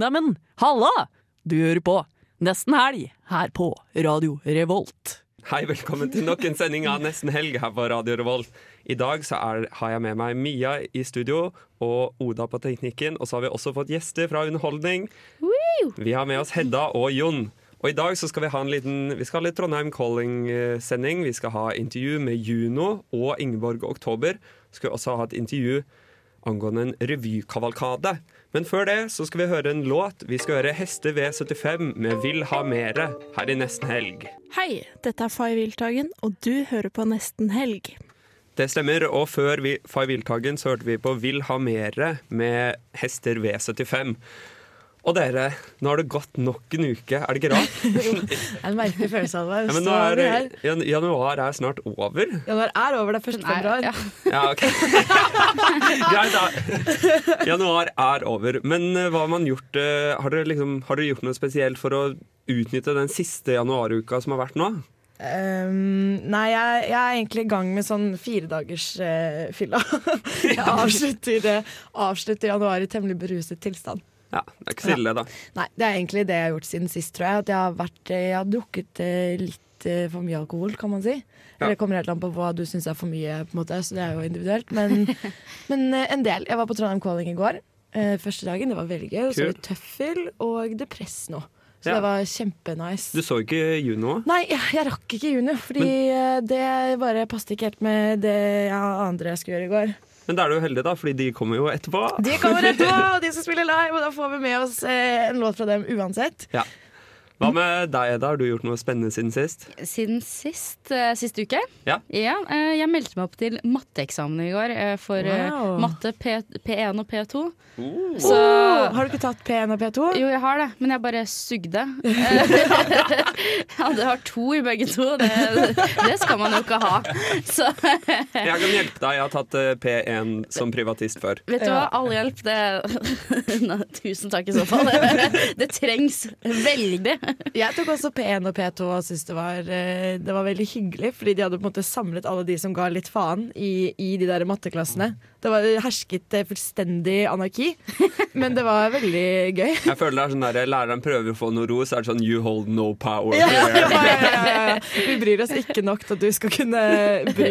Neimen, halla! Du hører på Nesten Helg her på Radio Revolt. Hei, velkommen til nok en sending av Nesten Helg her på Radio Revolt. I dag så er, har jeg med meg Mia i studio og Oda på teknikken. Og så har vi også fått gjester fra Underholdning. Vi har med oss Hedda og Jon. Og i dag så skal vi ha en liten Vi skal ha litt Trondheim Calling-sending. Vi skal ha intervju med Juno og Ingeborg Oktober. Så skal vi også ha et intervju angående en revykavalkade. Men før det så skal vi høre en låt. Vi skal høre Hester V75 med Vil ha mere her i Nesten Helg. Hei, dette er Fay Wiltagen, og du hører på Nesten Helg. Det stemmer, og før vi, Fay Wiltagen så hørte vi på Vil ha mere med Hester V75. Og dere, nå har det gått nok en uke, er det ikke rart? Det er en merkelig følelse av det. Ja, men nå er, jan januar er snart over. Januar er over, det er 1. februar. ja. Ja, ok. Greit, da. Januar er over. Men eh, hva har man gjort? eh, Har dere, liksom, har dere gjort noe spesielt for å utnytte den siste januaruka som har vært nå? Um, nei, jeg, jeg er egentlig i gang med sånn firedagers uh, fylla. jeg avslutter, uh, avslutter januar i temmelig beruset tilstand. Ja, det er ikke så ille, da. Nei, det er egentlig det jeg har gjort siden sist, tror jeg. At jeg har, vært, eh, jeg har drukket eh, litt eh, for mye alkohol, kan man si. Ja. Det kommer helt an på hva du syns er for mye, måte, så det er jo individuelt. Men, men en del. Jeg var på Trondheim Calling i går. første dagen. Det var veldig gøy. Og så var det Tøffel og Depress nå. Så Ja. det var kjempenice. Du så ikke Juno? Nei, jeg, jeg rakk ikke Juno. fordi men, det bare passet ikke helt med det jeg andre jeg skulle gjøre i går. Men da er du jo heldig, da, fordi de kommer jo etterpå. De kommer etterpå, og de skal spille live, og da får vi med oss eh, en låt fra dem uansett. Ja. Hva med deg, Edda? Har du gjort noe spennende siden sist? Siden sist, Uh, sist uke? Ja. eh, jeg meldte meg opp til matteeksamen i går uh, for Wow. matte P, P1 og P2. Så oh, har du ikke tatt P1 og P2? Jo, jeg har det, men jeg bare sugde. ja, det har to i begge to. Det, det skal man jo ikke ha. Så Jeg kan hjelpe deg. Jeg har tatt eh, P1 som privatist før. vet du hva, all hjelp, det Tusen takk i så fall. Det trengs veldig. Jeg tok også P1 og P2 og syntes det var, eh, det var veldig hyggelig, fordi de hadde på en måte samlet alle de som ga litt faen i, i de der matteklassene. Det var hersket eh, fullstendig anarki, men det var veldig gøy. Jeg føler det er sånn der, Læreren prøver å få noe ro, så er det sånn You hold no power. Ja, ja, ja, ja, ja. Vi bryr oss ikke nok til at du skal kunne bry,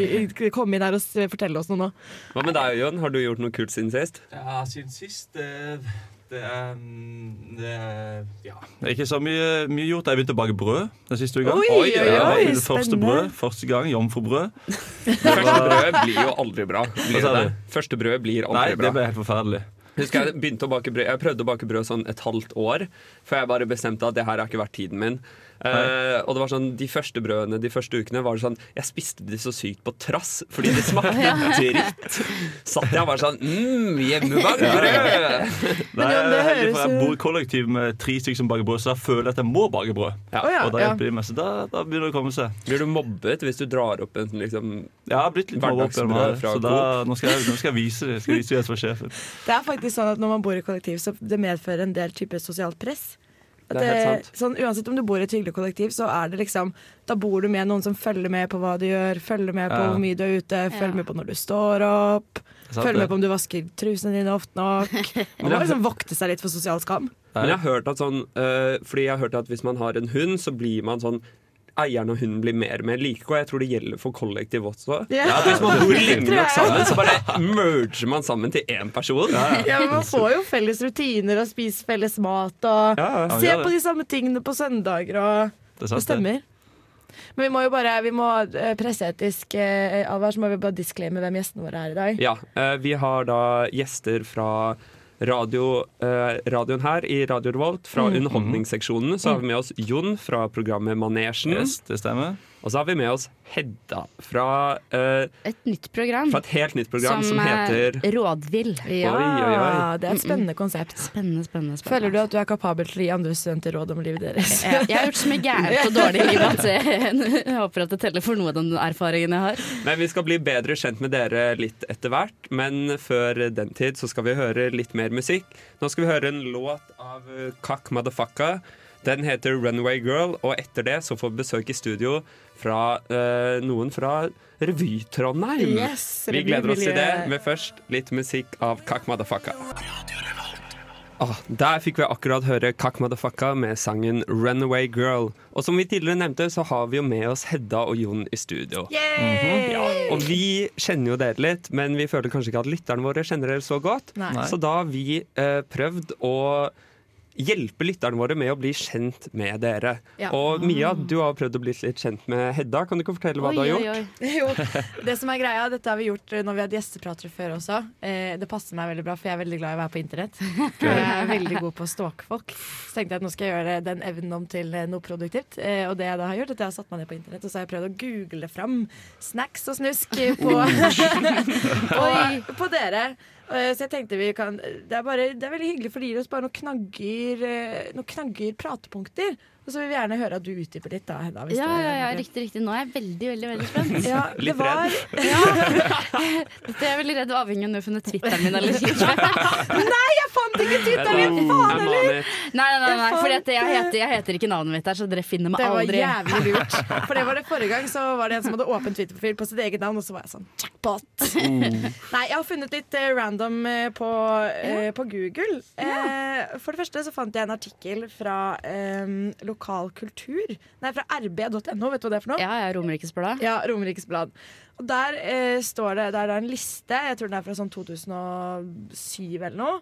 komme inn her og fortelle oss noe nå. Hva med deg, Jon? Har du gjort noe kult siden sist? Ja, siden sist Det, det er mm, det er, Ja. Det er ikke så mye, mye gjort. Jeg begynte å bake brød den siste uka. Oi, oi, oi, oi, det første brød, første gang. Jomfrubrød. Første brød blir jo aldri bra. Blir det? Første brød blir aldri Nei, aldri det ble helt forferdelig. Husker Jeg begynte å bake brød Jeg prøvde å bake brød sånn et halvt år før jeg bare bestemte at det her har ikke vært tiden min. Eh, og det var sånn De første brødene de første ukene var det sånn Jeg spiste de så sykt på trass fordi det smakte dritt. Satt jeg og var sånn mm, hjemmebakt brød! Nei, heldig, høres for jeg bor i kollektiv med tre stykker som baker brød, så jeg føler at jeg må bake brød. Ja. Ja, Og da ja. hjelper de meg, så da, da begynner det å komme seg. Blir du mobbet hvis du drar opp en liksom Jeg har blitt litt mobbet Hverdagsbrød fra så da, nå, skal jeg, nå skal jeg vise det. Jeg skal vise det. Det er faktisk sånn at når man bor i kollektiv, så det medfører en del type sosialt press. Det er helt sant. sånn, uansett om du bor i et hyggelig kollektiv, så er det liksom Da bor du med noen som følger med på hva du gjør, følger med på Ja. hvor mye du er ute, følger med på når du står opp, følger med på om du vasker trusene dine ofte nok. Man må liksom vokte seg litt for sosial skam. Men jeg har hørt at sånn eh, Fordi jeg har hørt at hvis man har en hund, så blir man sånn Eieren og hunden blir mer og mer like, og jeg tror det gjelder for kollektiv også. Ja. Hvis man bor lenge nok sammen, så bare merger man sammen til én person. Ja, Man får jo felles rutiner og spiser felles mat og Ja, Ja, ser på de samme tingene på søndager og Det Det stemmer. Men vi må jo bare vi må, eh, presseetisk eh, advare, så må vi bare disclaime hvem gjestene våre er i dag. Ja, eh, vi har da gjester fra radio, eh, radioen her i Radio Revolt. Fra Underholdningsseksjonen så har vi med oss Jon fra programmet Manesjen. Yes, det stemmer. Og så har vi med oss Hedda fra, uh, Et nytt program fra et helt nytt program som, som heter er Rådvill. Ja, Oi, oi, oi. det er et spennende konsept. Spennende, spennende. spennende. Føler du at du er kapabel til å gi andre studenter råd om livet deres? jeg, jeg har gjort så mye gærent og dårlig i livet at jeg, jeg håper at det teller for noe av den erfaringen jeg har. Men vi skal bli bedre kjent med dere litt etter hvert. Men før den tid så skal vi høre litt mer musikk. Nå skal vi høre en låt av Kak Kakk Madafakka. Den heter Runway Girl, og etter det så får vi besøk i studio fra uh, noen fra Revy-Trondheim. Yes, vi gleder oss til det, men først litt musikk av Kak Madafaka. Ah, der fikk vi akkurat høre Kak Madafaka med sangen 'Runaway Girl'. Og som vi tidligere nevnte, så har vi jo med oss Hedda og Jon i studio. Ja, og vi kjenner jo dere litt, men vi føler kanskje ikke at lytterne våre kjenner dere så godt. Nei. Så da har vi uh, prøvd å hjelpe lytterne våre med å bli kjent med dere. Ja. Og Mia, du har prøvd å bli litt kjent med Hedda. Kan du ikke fortelle hva du har gjort? Jo, det som er greia, dette har vi gjort eh, når vi hadde gjestepratere før også. Eh, det passer meg veldig bra, for jeg er veldig glad i å være på internett. Jeg er veldig god på å stalke folk. Så tenkte jeg at nå skal jeg gjøre den evnen om til eh, noe produktivt. Eh, og det jeg da har gjort, at jeg har satt meg ned på internett og så har jeg prøvd å google fram snacks og snusk på, på, på dere. Eh, Så jeg tenkte vi kan Det er, bare, det er veldig hyggelig, for det gir oss bare noen knagger, eh, noen knagger pratepunkter. Og så vil vi gjerne høre at du utdyper litt, da, Hedda. hvis Ja, ja, ja, riktig, riktig. Nå er jeg veldig, veldig veldig spent. Ja, det Litt var Dette er jeg veldig redd avhengig av om du har funnet Twitteren min eller ikke. Nei, jeg fant ikke Twitteren min! Faen heller! Nei, nei, nei, nei for jeg, heter, jeg heter ikke navnet mitt der, så dere finner meg aldri. Det var aldri. jævlig lurt. For det var det forrige gang, så var det en som hadde åpen Twitter-profil på sitt eget navn, og så var jeg sånn jackpot. Nei, jeg har funnet litt uh, random uh, på, uh, på Google. Eh, for det første så fant jeg en artikkel fra eh, lokal kultur. Nei, fra rb.no. Vet du hva det er for noe? Ja, er Romerikes Blad. Ja, Romerikes Blad. Der eh, står det Der er en liste, jeg tror den er fra sånn 2007 eller noe.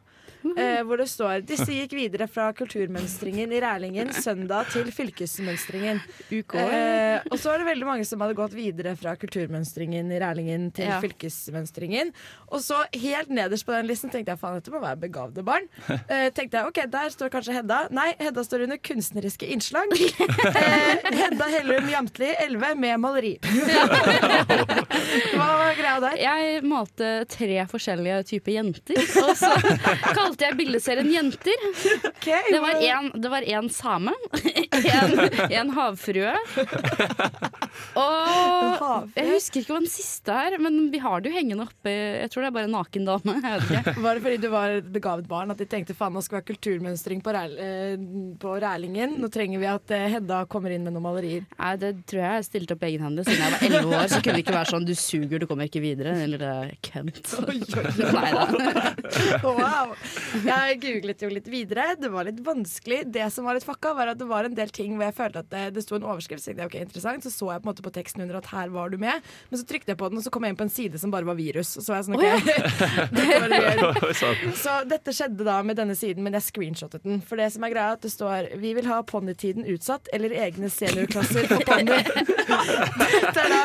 Eh, hvor det står Disse gikk videre fra kulturmønstringen i Rælingen søndag til fylkesmønstringen. Eh, og så var det veldig mange som hadde gått videre fra kulturmønstringen i Rælingen til Ja. fylkesmønstringen. Og så helt nederst på den listen tenkte jeg faen, dette må være begavde barn. Eh, tenkte jeg, ok, Der står kanskje Hedda. Nei, Hedda står under kunstneriske innslag. Eh, Hedda Hellum Jamtli, 11, med maleri. Hva var greia der? Jeg malte tre forskjellige typer jenter, og så kalte jeg bildeserien Jenter. Det var en, det var en same, en, en havfrue og Jeg husker ikke hva den siste er, men vi har det jo hengende oppe. Jeg tror det er bare en naken dame. Ikke. Var det fordi du var et begavet barn at de tenkte faen nå skal vi ha kulturmønstring på, Ræl, eh, på Rælingen? Nå trenger vi at eh, Hedda kommer inn med noen malerier. Nei, det tror jeg jeg stilte opp egenhendig. Siden jeg var elleve år, så kunne det ikke være sånn 'du suger, du kommer ikke videre', eller det er kønt. Nei da. Wow. Jeg googlet jo litt videre. Det var litt vanskelig. Det som var litt fucka, var at det var en del ting hvor jeg følte at det, det sto en overskrift. Så jeg, ok, interessant. Så så jeg på måte på teksten under at her var du med. Men så trykte jeg på den, og så kom jeg inn på en side som bare var virus. Og så var jeg sånn, ok. Dette var. Så dette skjedde da med denne siden, men jeg screenshottet den. For det som er greia, at det står 'Vi vil ha ponnytiden utsatt' eller egne seniorklasser for ponny. Dette er da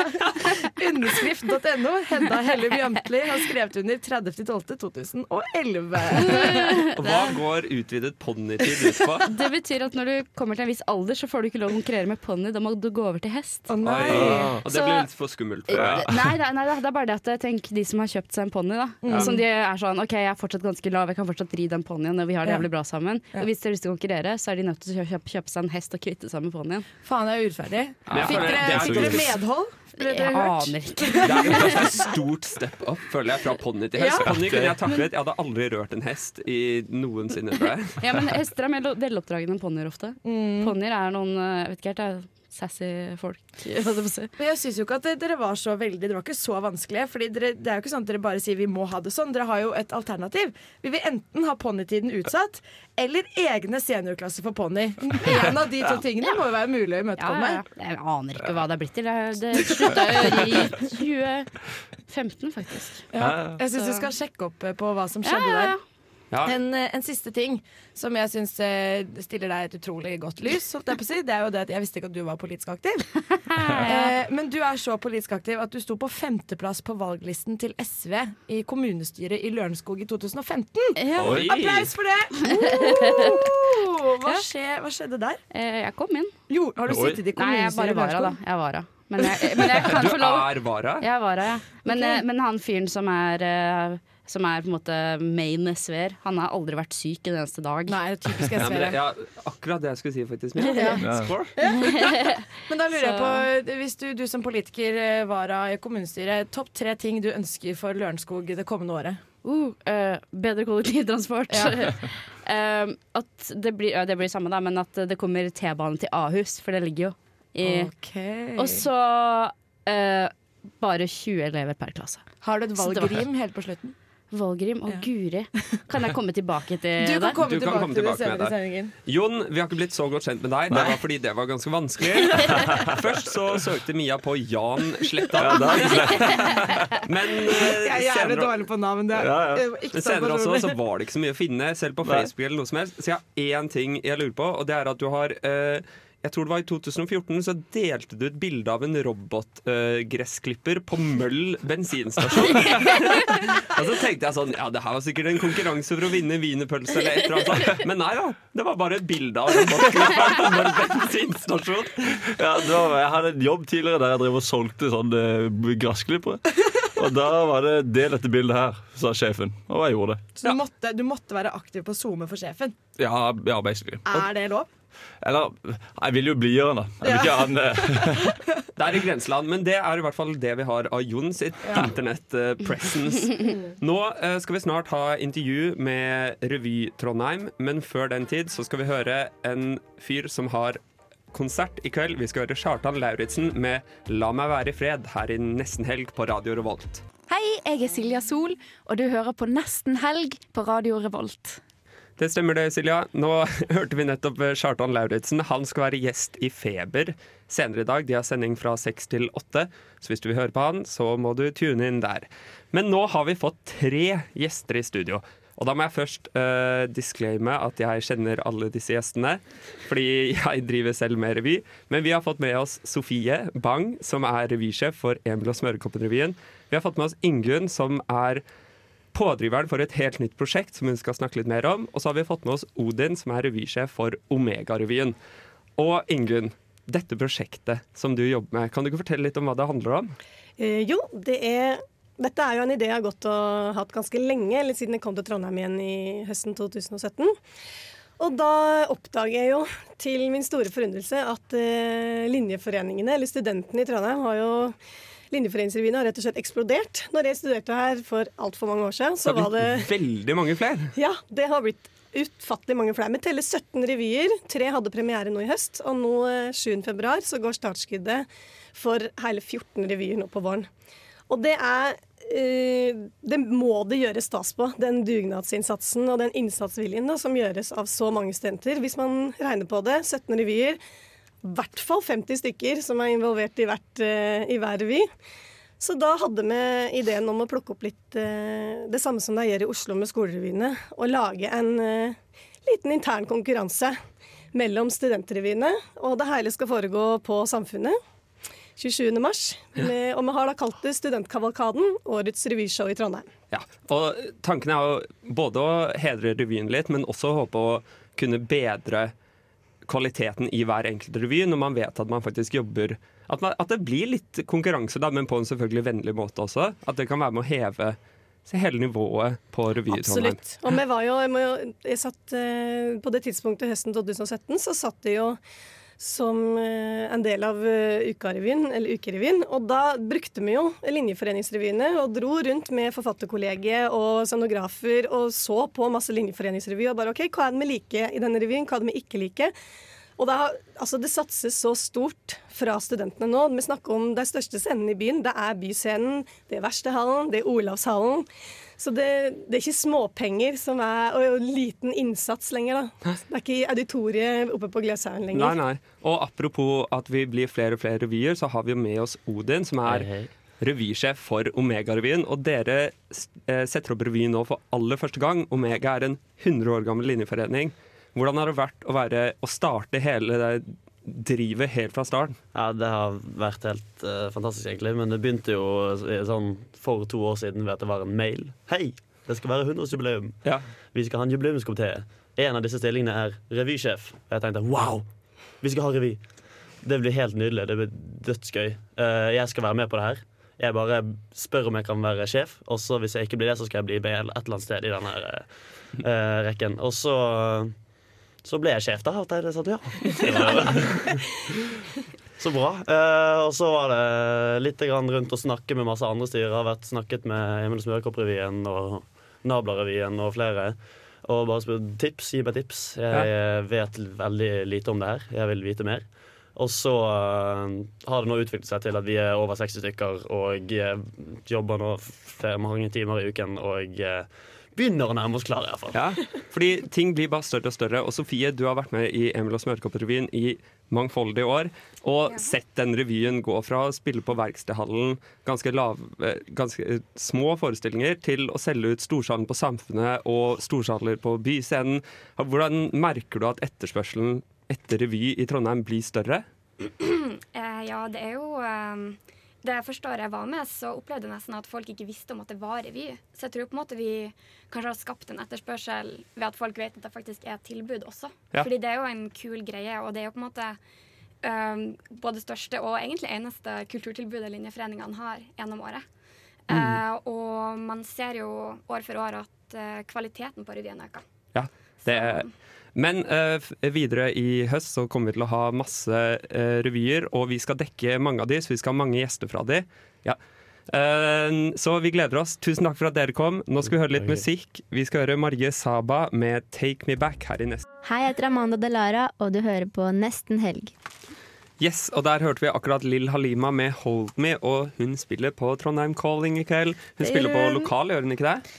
underskrift.no. Hedda Hellum Jamtli har skrevet under 30.12.2011. Hva går utvidet ponnitid ut på? Det betyr at når du kommer til en viss alder, så får du ikke lov å konkurrere med ponni. Da må du gå over til hest. Å nei. Og det blir litt for skummelt. For Ja. Nei, nei, nei, det er bare det at tenk de som har kjøpt seg en ponni, da. Som de er sånn OK, jeg er fortsatt ganske lav, jeg kan fortsatt ri den ponnien, og vi har det jævlig bra sammen. Ja. Og hvis de har lyst til å konkurrere, så er de nødt til å kjøpe, kjøpe seg en hest og kvitte seg med ponnien. Faen, jeg er urettferdig. Ja, Fikk dere, det er fikk dere medhold? Jeg aner ikke. Det er et ganske stort step up, føler jeg, fra ponni til hest. Ja. Ponni kunne jeg taklet. Jeg hadde aldri rørt en hest i noensinne, tror jeg. Ja, men hester er mer deloppdragende veloppdragne enn ponnier ofte. Mm. Ponnier er noen eh, jeg vet ikke helt, det sassy folk. Men jeg syns jo ikke at dere var så veldig Dere var ikke så vanskelige. Fordi dere, det er jo ikke sånn at dere bare sier vi må ha det sånn. Dere har jo et alternativ. Vi vil enten ha ponnytiden utsatt eller egne seniorklasser for ponni. En av de to tingene må jo være mulig å imøtekomme. ja, ja. Jeg aner ikke hva det er blitt til. Det, det slutta jo i 2015, faktisk. Ja. Jeg syns du skal sjekke opp eh, på hva som skjedde ja, ja. der. Ja. En, eh, en siste ting som jeg syns eh, stiller deg et utrolig godt lys, holdt jeg på å si, det er jo det at jeg visste ikke at du var politisk aktiv. Eh, men du er så politisk aktiv at du sto på femteplass på valglisten til SV i kommunestyret i Lørenskog i 2015. Ja. Oi. Applaus for det! Oh, hva, skje, hva skjedde der? Eh, Jeg kom inn. Jo, har du sittet i Nei, jeg bare kommunestyret i. Lørenskog? Jeg var da. Men jeg, men jeg kan Du er vara? Jeg er vara, ja. Men, okay. eh, men han fyren som er eh, som er på en måte main SV-er, han har aldri vært syk en eneste dag. Nei, typisk Ja, SV-ere. ja, akkurat det jeg skulle si, faktisk. Mia. Ja. Ja. Men da lurer jeg på, hvis du, du som politiker eh, vara i kommunestyret, topp tre ting du ønsker for Lørenskog det kommende året? Uh, uh, bedre kollektivtransport. Eh, at det blir, ja, det blir samme, da, men at det kommer T-bane til Ahus, for det ligger jo i okay. Og så eh, bare 20 elever per klasse. Har du et valgrim helt på slutten? Valgrim og Guri. Kan jeg komme tilbake til Du det? kan komme Du kan tilbake komme til det tilbake senere i det. Jon, vi har ikke blitt så godt kjent med deg. Det var fordi det var ganske vanskelig. Først så søkte Mia på Jan Sletta. Men eh, Jeg er jævlig dårlig på navn. Det er Ja, ja. eh, ikke men senere også så var det ikke så mye å finne, selv på Facebook eller noe som helst. Så jeg har én ting jeg lurer på, og det er at du har eh, jeg tror det var I 2014 så delte du et bilde av en robotgressklipper på Møll bensinstasjon. og så tenkte jeg sånn Ja, det her var sikkert en konkurranse for å vinne wienerpølse eller et eller annet sånt. Men nei da. Det var bare et bilde av robotklipperen på Møll bensinstasjon. Ja, det var, jeg hadde en jobb tidligere der jeg drev og solgte sånne eh, gressklippere. Og da var det 'del dette bildet her', sa sjefen. Og jeg gjorde det. Så du, måtte, du måtte være aktiv på SoMe for sjefen. Ja, ja basically. Er det lov? Eller jeg vil jo blidgjøre da. Jeg vil ikke ha den eh, Det er i grenseland, men det er i hvert fall det vi har av Jon sitt internett-presence. Nå eh, skal vi snart ha intervju med Revy Trondheim, men før den tid så skal vi høre en fyr som har konsert i kveld. Vi skal høre Kjartan Lauritzen med 'La meg være i fred' her i Nesten Helg på Radio Revolt. Hei, jeg er Silja Sol, og du hører på Nesten helg på Radio Revolt. Det stemmer det, Silja. Nå hørte vi nettopp eh, Kjartan Lauritzen. Han skal være gjest i Feber senere i dag. De har sending fra seks til åtte, så hvis du vil høre på han, så må du tune inn der. Men nå har vi fått tre gjester i studio. Og da må jeg først uh, disclaime at jeg kjenner alle disse gjestene, fordi jeg driver selv med revy. Men vi har fått med oss Sofie Bang, som er revysjef for Emil og Smørekoppen-revyen. Vi har fått med oss Ingunn, som er pådriveren for et helt nytt prosjekt som hun skal snakke litt mer om. Og så har vi fått med oss Odin, som er revysjef for Omega-revyen. Og Ingunn, dette prosjektet som du jobber med, kan du ikke fortelle litt om hva det handler om? Eh, jo, det er, dette er jo en idé jeg har gått og hatt ganske lenge, eller siden jeg kom til Trondheim igjen i høsten 2017. Og da oppdager jeg jo til min store forundrelse at eh, linjeforeningene, eller studentene i Trondheim, har jo Linjeforeningsrevyene har rett og slett eksplodert. Når jeg studerte her for altfor mange år siden, Det så har var det blitt veldig mange flere. Ja, det har blitt utfattelig mange flere. Vi teller 17 revyer. Tre hadde premiere nå i høst, og nå eh, 7. februar så går startskuddet for hele 14 revyer nå på våren. Og det er eh, Det må det gjøres stas på, den dugnadsinnsatsen og den innsatsviljen da, som gjøres av så mange studenter. Hvis man regner på det, 17 revyer, i hvert fall 50 stykker som er involvert i, hvert, eh, i hver revy. Så da hadde vi ideen om å plukke opp litt eh, det samme som de gjør i Oslo med skolerevyene. Og lage en eh, liten intern konkurranse mellom studentrevyene. Og det hele skal foregå på Samfunnet 27. mars. Med, og vi har da kalt det Studentkavalkaden, årets revyshow i Trondheim. Ja, og Tanken er jo både å hedre revyen litt, men også håpe å kunne bedre kvaliteten i hver enkelt revy, når man vet at man faktisk jobber At, man, at det blir litt konkurranse, da, men på en selvfølgelig vennlig måte også. At det kan være med å heve hele nivået på revy. Absolutt. Og vi var jo, jeg, jo, jeg satt eh, På det tidspunktet høsten 2017 så satt det jo som eh, en del av eh, Ukarevyen, eller Ukerevyen. Og da brukte vi jo linjeforeningsrevyene og dro rundt med forfatterkollegiet og scenografer og så på masse linjeforeningsrevy og bare OK, hva er det vi liker i denne revyen, hva er det vi ikke liker? Og det, altså det satses så stort fra studentene nå. Vi snakker om de største scenene i byen. Det er Byscenen, det er Verkstedhallen, det er Olavshallen. Så det, det er ikke småpenger som er, og liten innsats lenger. da. Det er ikke i auditoriet oppe på Gløshaugen lenger. Nei, nei. Og apropos at vi blir flere og flere revyer, så har vi jo med oss Odin, som er revysjef for Omega-revyen. Og dere eh, setter opp revy nå for aller første gang. Omega er en 100 år gammel linjeforening. Hvordan har det vært å, være, å starte hele det drivet helt fra starten? Ja, det har vært helt uh, fantastisk, egentlig. Men det begynte jo eh, sånn for to år siden ved at det var en mail. Hei, det skal være 100-årsjubileum. Ja. Vi skal ha en jubileumskomité. En av disse stillingene er revysjef. Og jeg tenkte wow, vi skal ha revy. Det blir helt nydelig. Det blir dødsgøy. Uh, jeg skal være med på det her. Jeg bare spør om jeg kan være sjef, og så hvis jeg ikke blir det, så skal jeg bli med et eller annet sted i denne uh, rekken. Og så så ble jeg sjef, da. At jeg sa ja. så bra. Eh, og så var det litt grann rundt å snakke med masse andre styrer. Har vært snakket med Emil Smørkopprevyen og Nabla-revyen og flere. Og bare spurt tips, gi meg tips. Jeg vet veldig lite om det her. Jeg vil vite mer. Og så eh, har det nå utviklet seg til at vi er over 60 stykker og jobber nå flere mange timer i uken og eh, begynner å nærme oss klare, iallfall. Ja, fordi ting blir bare større og større. Og Sofie, du har vært med i Emil og Smørkopp-revyen i mangfoldige år. Og sett den revyen gå fra å spille på Verkstedhallen, ganske, lav, eh, ganske eh, små forestillinger, til å selge ut storsalen på Samfunnet og storsaler på Byscenen. Hvordan merker du at etterspørselen etter revy i Trondheim blir større? Eh, ja, det er jo Det første året jeg var med, så opplevde jeg nesten at folk ikke visste om at det var revy. Så jeg tror på en måte vi kanskje har skapt en etterspørsel ved at folk vet at det faktisk er et tilbud også. Ja. Fordi det er jo en kul greie, og det er jo på en måte um, både største og egentlig eneste kulturtilbudet linjeforeningene har gjennom året. Mm. Uh, og man ser jo år for år at uh, kvaliteten på revyen øker. Ja, det er men eh, videre i høst så kommer vi til å ha masse eh, revyer, og vi skal dekke mange av de, så vi skal ha mange gjester fra de. Ja. Eh, så vi gleder oss. Tusen takk for at dere kom. Nå skal vi høre litt musikk. Vi skal høre Marie Saba med 'Take Me Back' her i neste. Hei, jeg heter Amanda Delara, og du hører på Nesten helg. Yes, og der hørte vi akkurat Lill Halima med 'Hold Me', og hun spiller på Trondheim Calling i kveld. Hun spiller på lokal, gjør hun ikke det?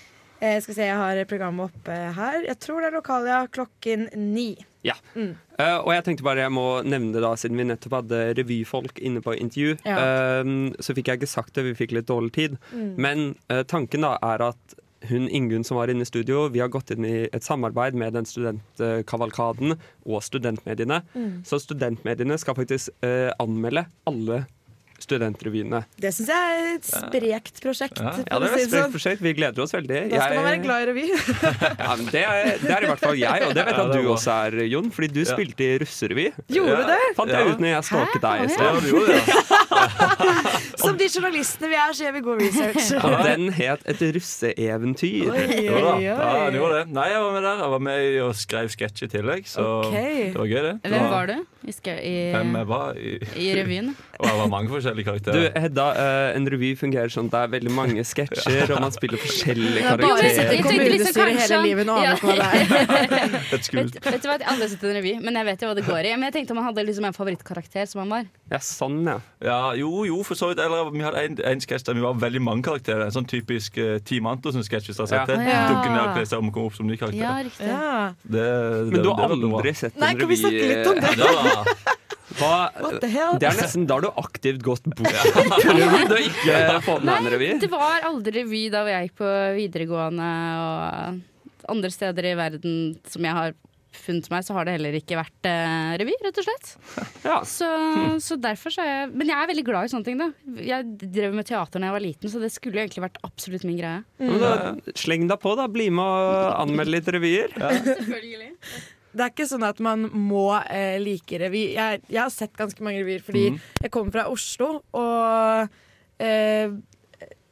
Eh, skal vi se, Jeg har programmet oppe her. Jeg tror det er Lokalia. Klokken ni. Ja. Mm. Uh, og jeg tenkte bare jeg må nevne det da, siden vi nettopp hadde revyfolk inne på intervju. Ja. Uh, så fikk jeg ikke sagt det, vi fikk litt dårlig tid. Mm. Men uh, tanken da er at hun Ingunn som var inne i studio, vi har gått inn i et samarbeid med den studentkavalkaden og studentmediene. Mm. Så studentmediene skal faktisk anmelde alle studentrevyene. Det syns jeg er et sprekt prosjekt. Ja, ja det er et sånn. sprekt prosjekt. Vi gleder oss veldig. Da skal man være glad i revy. ja, men det, er, det er i hvert fall jeg, og det vet jeg Ja, at du også er, Jon. Fordi du Ja. spilte i russerevy. Gjorde du det? Fant jeg Ja. ut når jeg stalket deg i sted. Som de journalistene vi er, så gjør vi god research. Og den het Et russeeventyr. Oi, Jo da. oi, Ja, oi. du gjorde det. Nei, jeg var med der. Jeg var med og skrev sketsj i tillegg, så okay. det var gøy, det. det Hvem var du i, i, Hvem jeg var i, i revyen? Og det var mange forskjellige karakterer. Du. Hedda, eh, en revy fungerer sånn at det er veldig mange sketsjer, og man spiller forskjellige Jeg har bare i kommunestyret hele livet og aner ikke hva det er. Vet, vet du hva, Jeg har aldri sett en revy, men jeg vet jo hva det går i. Men jeg tenkte om han hadde liksom en favorittkarakter som han var. Ja, sånn, ja. Ja, jo, jo, for så vidt. Eller vi hadde en, en sketsj der vi var veldig mange karakterer. En sånn typisk uh, Team Antonsen-sketsj, hvis du har sett den. Ja. Dukker ned og kler seg om og komme opp som ny karakter. Ja, riktig. Ja. Det, det, Men du har aldri sett en revy? Nei, kan vi snakke litt om det? Ja, hell? Det er nesten da har du aktivt gått bort fra revy. Du har ikke fått med en revy. Det var aldri revy da jeg gikk på videregående og andre steder i verden som jeg har funnet meg, så har det heller ikke vært eh, revy, rett og slett. Ja. Så, så derfor så er jeg Men jeg er veldig glad i sånne ting, da. Jeg drev med teater da jeg var liten, så det skulle egentlig vært absolutt min greie. Men da, sleng deg på, da. Bli med og anmeld litt revyer. Selvfølgelig. Det er ikke sånn at man må eh, like revy. Jeg, jeg har sett ganske mange revyer fordi mm. jeg kommer fra Oslo, og eh,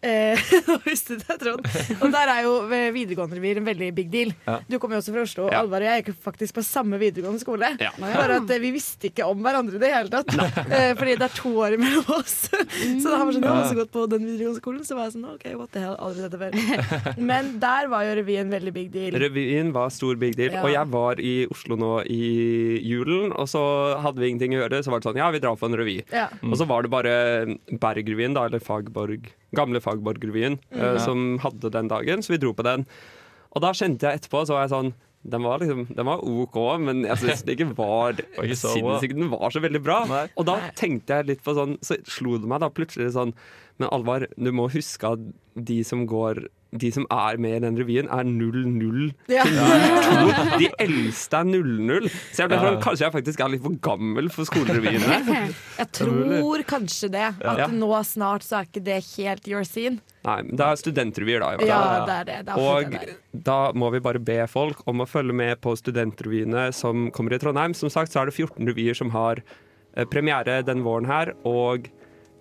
Nå visste du det, Trond. Og der er jo eh, videregående revir en veldig big deal. Ja. Du kommer jo også fra Oslo, og Ja. Alvar og jeg gikk faktisk på samme videregående skole. Ja. Bare at eh, vi visste ikke om hverandre i det hele tatt. Nei. fordi det er to år mellom oss. så da har vi sånn, også gått på den videregående skolen, så var jeg sånn OK, what the hell, aldri sett det før. Men der var jo revyen veldig big deal. Revyen var stor big deal, og jeg var i Oslo nå i julen, og så hadde vi ingenting å gjøre, så var det sånn, ja, vi drar på en revy. Og så var det bare Bergrevyen, da, eller Fagborg, gamle Fagborg-revyen, eh, som hadde den dagen, så vi dro på den. Og da kjente jeg etterpå, så var jeg sånn, den var, liksom, den var OK, men jeg syns den ikke var sinnssykt. Den var så veldig bra. Nei. Og da tenkte jeg litt på sånn, så slo det meg da plutselig sånn Men Alvar, du må huske at de som går de som er med i den revyen, er 00 Ja. to. De eldste er 00. Så jeg ble sånn, kanskje jeg faktisk er litt for gammel for skolerevyene. Jeg tror kanskje det. At Ja. nå snart så er ikke det helt your scene. Nei, men det er studentrevyer, da. Ja, det er det. det er Og det da må vi bare be folk om å følge med på studentrevyene som kommer i Trondheim. Som sagt så er det 14 revyer som har eh, premiere den våren her, og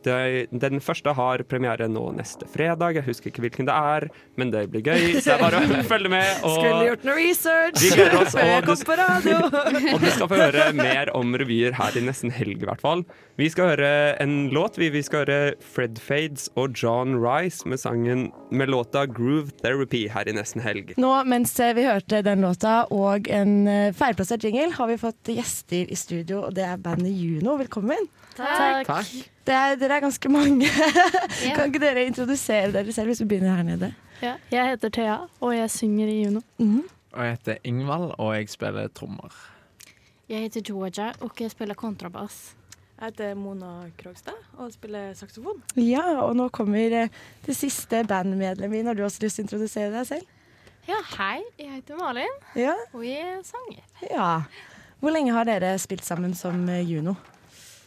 Det, den første har premiere nå neste fredag. Jeg husker ikke hvilken det er, men det blir gøy. Så det er bare å følge med. Og Skulle gjort noe research Vi gleder oss, før jeg og du- kom på radio. og du skal få høre mer om revyer her i nesten helg, i hvert fall. Vi skal høre en låt. Vi, vi skal høre Fred Fades og John Rice med sangen med låta Groove Therapy her i nesten helg. Nå mens vi hørte den låta og en eh, feilplassert jingle, har vi fått gjester i studio, og det er bandet Juno. Velkommen. Takk. Takk. Det er, dere er ganske mange. Kan ikke dere introdusere dere selv hvis vi begynner her nede? Ja, jeg heter Thea, og jeg synger i Juno. Og jeg heter Ingvald, og jeg spiller trommer. Jeg heter Georgia, og jeg spiller kontrabass. Jeg heter Mona Krogstad og spiller saksofon. Ja, og nå kommer eh, det siste bandmedlemmet inn. Har du også lyst til å introdusere deg selv? Ja, hei. Jeg heter Malin, Ja. og jeg er sanger. ja. Hvor lenge har dere spilt sammen som eh, Juno?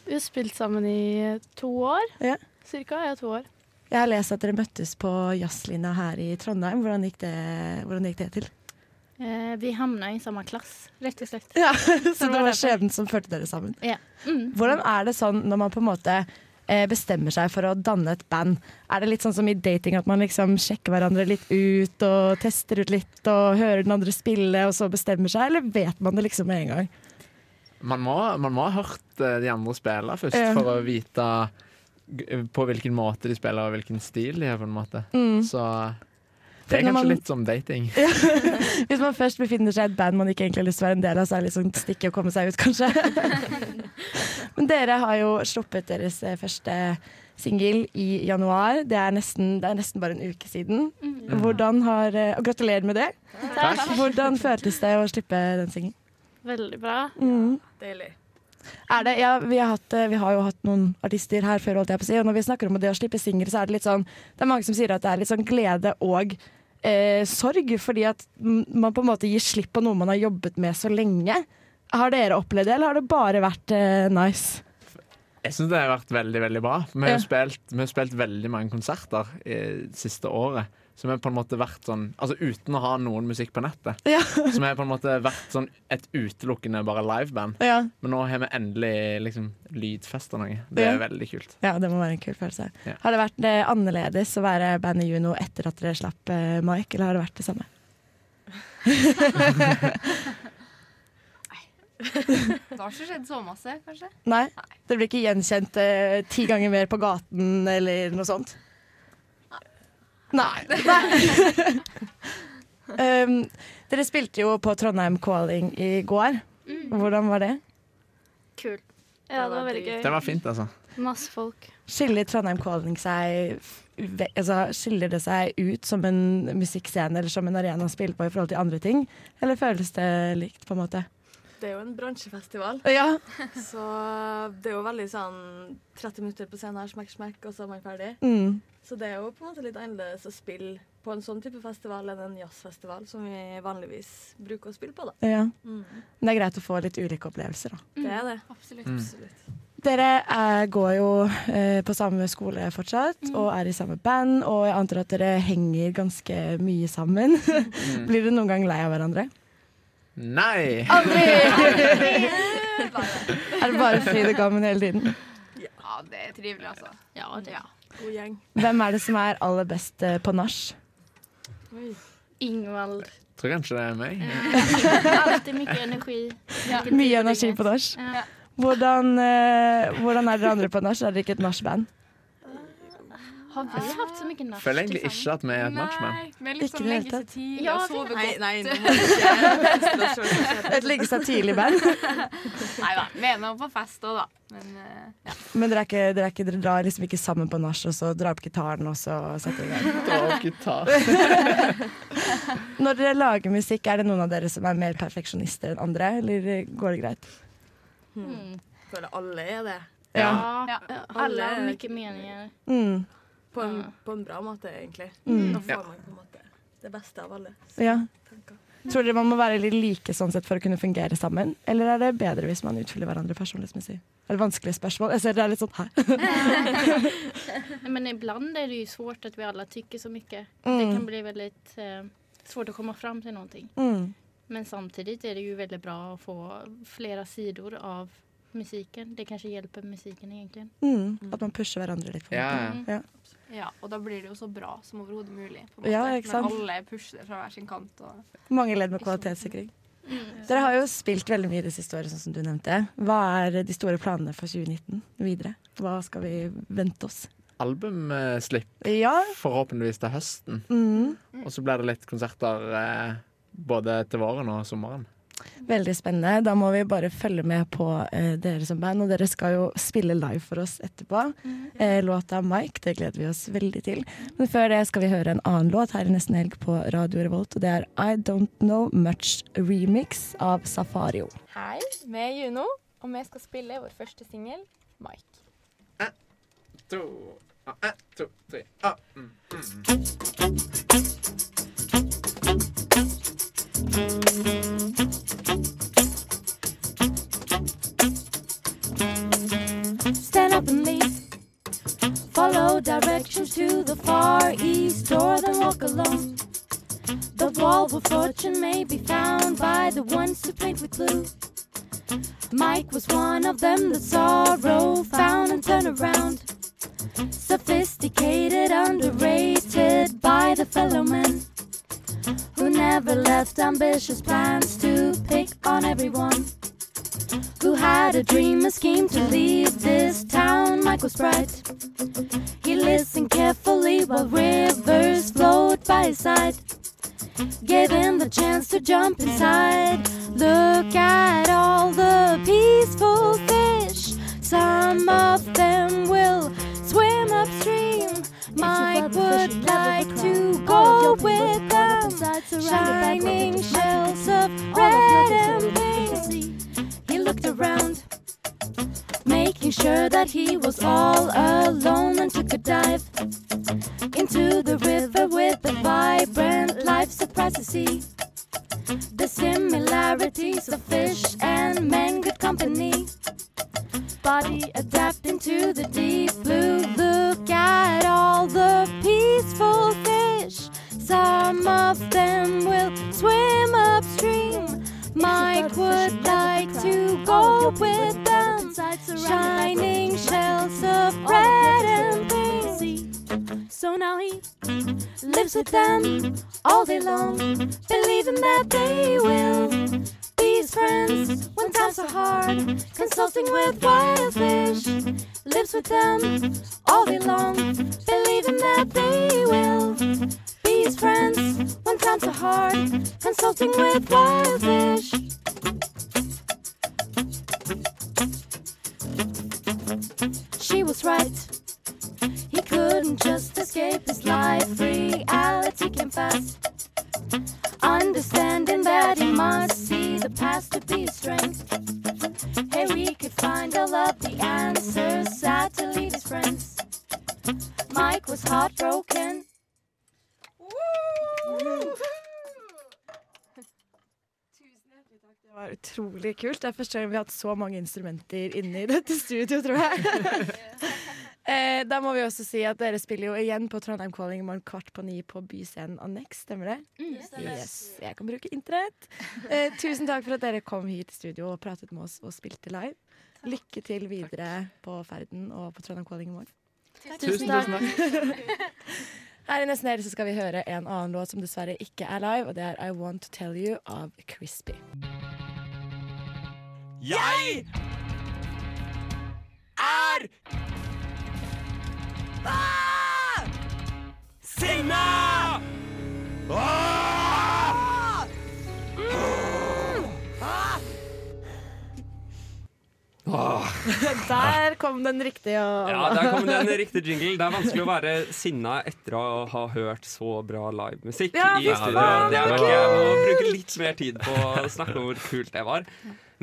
Vi har spilt sammen i to år. Ja. Cirka. Ja, to år. Jeg har lest at dere møttes på jazzlinja her i Trondheim. Hvordan gikk det, hvordan gikk det til? Eh, vi havna i samme klasse, rett og slett. Ja, Så det var skjebnen som førte dere sammen. Ja. Mm. Hvordan er det sånn når man på en måte eh, bestemmer seg for å danne et band? Er det litt sånn som i dating at man liksom sjekker hverandre litt ut og tester ut litt og hører den andre spille og så bestemmer seg, eller vet man det liksom med en gang? Man må, man må ha hørt eh, de andre spille først, Ja. for å vite på hvilken måte de spiller og hvilken stil de har. på en måte Mm. Så det er kanskje man- litt som dating. Hvis man først befinner seg i et band man ikke egentlig har lyst til å være en del av, så er det sånn stikke og komme seg ut, kanskje. Men dere har jo sluppet deres eh, første singel i januar. Det er, nesten, det er nesten bare en uke siden. Mm. Hvordan har, eh, og gratulerer med det. Takk. Hvordan føltes det å slippe den singelen? Veldig bra. Mm. Deilig. Er det, ja, vi, har hatt, eh, vi har jo hatt noen artister her før, holdt jeg på å si, og når vi snakker om det å slippe singel, så er det litt sånn Det er mange som sier at det er litt sånn glede og eh, sorg, fordi at man på en måte gir slipp på noe man har jobbet med så lenge. Har dere opplevd det, eller har det bare vært eh, nice? Jeg syns det har vært veldig veldig bra. Vi har Ja. spilt, vi har spilt veldig mange konserter i det siste året. Vi har på en måte vært sånn Altså uten å ha noen musikk på nettet. Ja. som har på en måte vært sånn et utelukkende bare liveband. Ja. Men nå har vi endelig liksom lydfesta noe. Det er Ja. veldig kult. Ja, det må være en kul følelse. Ja. Har det vært det annerledes å være bandet Juno etter at dere slapp uh, Mike, eller har det vært det samme? Det har ikke skjedd så masse, kanskje. Nei? Det blir ikke gjenkjent uh, ti ganger mer på gaten eller noe sånt? Nei. Nei. um, dere spilte jo på Trondheim Calling i går. Hvordan var det? Kult. Ja, det var veldig gøy. Det var fint, altså. Masse folk. Skiller Trondheim Calling seg altså, Skiller det seg ut som en musikkscene eller som en arena å spille på i forhold til andre ting? Eller føles det likt, på en måte? Det er jo en bransjefestival, Ja. så det er jo veldig sånn 30 minutter på scenen her, smekk, smekk, og så er man ferdig. Mm. Så det er jo på en måte litt annerledes å spille på en sånn type festival enn en jazzfestival, som vi vanligvis bruker å spille på, da. Ja. Mm. Men det er greit å få litt ulike opplevelser, da. Det er det. Absolutt. Mm. Absolutt. Dere er, går jo eh, på samme skole fortsatt, og er i samme band, og jeg antar at dere henger ganske mye sammen. Blir dere noen gang lei av hverandre? Nei! Aldri! er det bare fryd og gammen hele tiden? Ja, det er trivelig, altså. Ja, det God gjeng. Hvem er det som er aller best eh, på nach? Ingvald. Tror kanskje det er meg. Alltid mye energi. Mycket Mye energi på nach. Ja. Hvordan, eh, hvordan er dere andre på nach? Er dere ikke et nachband? Har vi hatt så mye nach Føler egentlig ikke at vi er et. Nei, liksom i det hele legge seg tatt. tidlig Ja, og det- sove Nei, godt. nei, ikke Et legge seg tidlig-band? Nei da, vi er nå på fest òg, da. Men uh, ja. Men dere, er ikke, dere, er ikke, dere drar liksom ikke sammen på nach, og så drar opp gitaren, og så setter dere i gang? Dra opp gitar. Når dere lager musikk, er det noen av dere som er mer perfeksjonister enn andre, eller går det greit? Hmm. Føler alle er det. Ja. Ja, Alle har mye meninger. Mm. På en, på en bra måte, egentlig. Mm. Da får Ja. man på en måte det beste av alle. Ja. tanker. Tror dere man må være litt like sånn sett for å kunne fungere sammen? Eller er det bedre hvis man utfyller hverandre personlighetsmessig? Er det vanskelige spørsmål? Jeg ser det er litt sånn hæ? Men ibland er det jo svårt at vi alle tykker så mye. Mm. Det kan bli veldig eh, svårt å komme fram til noe. Mm. Men samtidig er det jo veldig bra å få flere sidor av musiken. Det kanskje hjelper musiken, egentlig. Mm, at man pusher hverandre litt. på en Ja, ja. Ja. Ja, og da blir det jo så bra som overhodet mulig. På en måte. Ja, ikke sant? Når alle pusher fra hver sin kant. Og Mange ledd med kvalitetssikring. Mm. Dere har jo spilt veldig mye det siste året, sånn som du nevnte. Hva er de store planene for 2019 videre? Hva skal vi vente oss? Albumslipp, Ja. forhåpentligvis til høsten. Mm. Og så blir det litt konserter eh, både til våren og sommeren. Veldig spennende. Da må vi bare følge med på eh, dere som band. Og dere skal jo spille live for oss etterpå. Eh, låta 'Mike', det gleder vi oss veldig til. Men før det skal vi høre en annen låt her i nesten helg på Radio Revolt. Og det er 'I Don't Know Much Remix av Safario. Hei, vi er Juno, og vi skal spille vår første singel, Mike. To, ah, ett, to, tre, ah, mm, mm. Directions to the far east, or then walk alone. The wall of fortune may be found by the ones who paint with blue. Mike was one of them that sorrow found and turned around. Sophisticated, underrated by the fellow men who never left ambitious plans to pick on everyone who had a dream, a scheme to leave this town. Mike was bright. He listened carefully while rivers flowed by his side. Gave him the chance to jump inside. Look at all the peaceful fish. Some of them will swim upstream. Mike would like to go with them. Shining shells of red and pink. He looked around, making sure that he was all alone and took a dive into the river with the vibrant life surprised to see the similarities of fish and men good company. Body adapting to the deep blue. Look at all the peaceful fish. Some of them will swim upstream. Mike would like to go with them. Shining shells of red and pink. So now he lives with them all day long, believing that they will be his friends when times are hard. Consulting with wild fish, lives with them all day long, believing that they will be his friends times are hard. Consulting with wild fish. She was right. He couldn't just escape his life. Reality came fast. Understanding that he must see the past to be his strength. Hey, we could find all of the answers. Sad to leave his friends. Mike was heartbroken. Det var utrolig kult. Det er første gang vi har hatt så mange instrumenter inne i dette studio, tror jeg. eh, da må vi også si at dere spiller jo igjen på Trondheim Calling i morgen kvart på ni på Byscenen Annex, stemmer det? Yes, Jeg kan bruke internett. Eh, tusen takk for at dere kom hit i studio og pratet med oss og spilte live. Lykke til videre på ferden og på Trondheim Calling i morgen. Tusen takk. Her i Nesten Helg skal vi høre en annen låt som dessverre ikke er live, og det er I Want To Tell You av Crispy. Jeg er ah! sinna! Ah! Der kom den riktige. Ja, der kom den riktige jingle. Det er vanskelig å være sinna etter å ha hørt så bra livemusikk Ja, i studio. Det er nok, jeg må bruke litt mer tid på å snakke om hvor kult det var.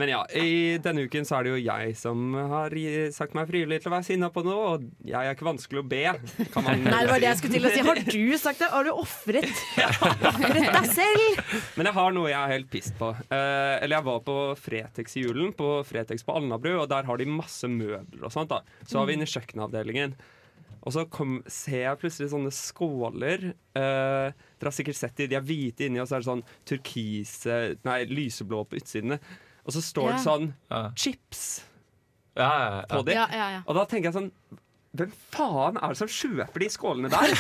Men ja, i denne uken så er det jo jeg som har sagt meg frivillig til å være sinna på noe, og jeg er ikke vanskelig å be. Kan man Nei, det var det jeg skulle til å si. Har du sagt det? Har du ofret deg selv? Men jeg har noe jeg er helt pissed på. Eh, eller jeg var på Fretex i julen, på Fretex på Alnabru, og der har de masse møbler og sånt. da Så var vi inne i kjøkkenavdelingen. Og så kom, ser jeg plutselig sånne skåler. Eh, dere har sikkert sett de, de er hvite inni, og så er det sånn turkise Nei, lyseblå på utsidene. Og så står det Ja. sånn chips. Ja, ja, ja. på dem. Ja, ja, ja. Og da tenker jeg sånn hvem faen er det som kjøper de skålene der?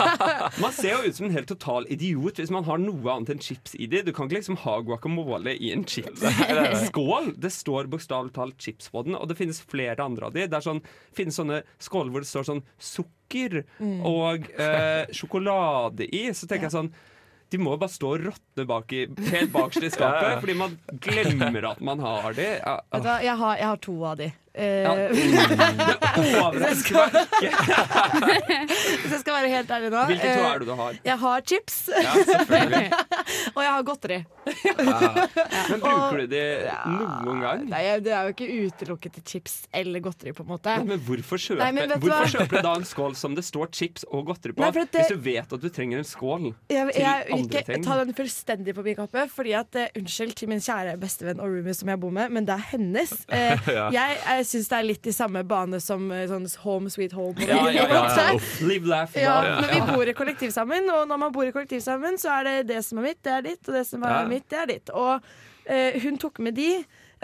man ser jo ut som en helt total idiot hvis man har noe annet enn chips i de. Du kan ikke liksom ha guacamole i en chips-skål. Det står bokstavelig talt chips på den, og det finnes flere andre av de. Det er sånn, finnes sånne skåler hvor det står sånn sukker Mm. og eh, sjokolade i. Så tenker jeg sånn de må jo bare stå og råtne bak i, helt bakerst i skapet, Ja, ja. fordi man glemmer at man har de. Ja, Vet du hva, jeg har, jeg har to av de. Eh, Ja. Det overrasker meg ikke. Hvis jeg skal være helt ærlig nå Hvilke to eh, er det du har? Jeg har chips. Ja, selvfølgelig. og jeg har godteri. Men bruker du de noen gang? Nei, Det er jo ikke utelukket til chips eller godteri, på en måte. Nei, men hvorfor kjøpe, Nei, men hvorfor hva? kjøper du da en skål som det står chips og godteri på, Nei, det- hvis du vet at du trenger en skål Jeg, til jeg vil andre ikke ting? ta den fullstendig på bikappet, fordi at uh, unnskyld til min kjære bestevenn og roomie som jeg bor med, men det er hennes. Uh, Ja. Jeg, jeg syns det er litt i samme bane som eh, sånn Home Sweet Home. Ja, ja, ja, Live, laugh, Ja, men vi bor i kollektiv sammen, og når man bor i kollektiv sammen, så er det det som er mitt, det er ditt, og det som er mitt, det er ditt. Og eh, hun tok med de,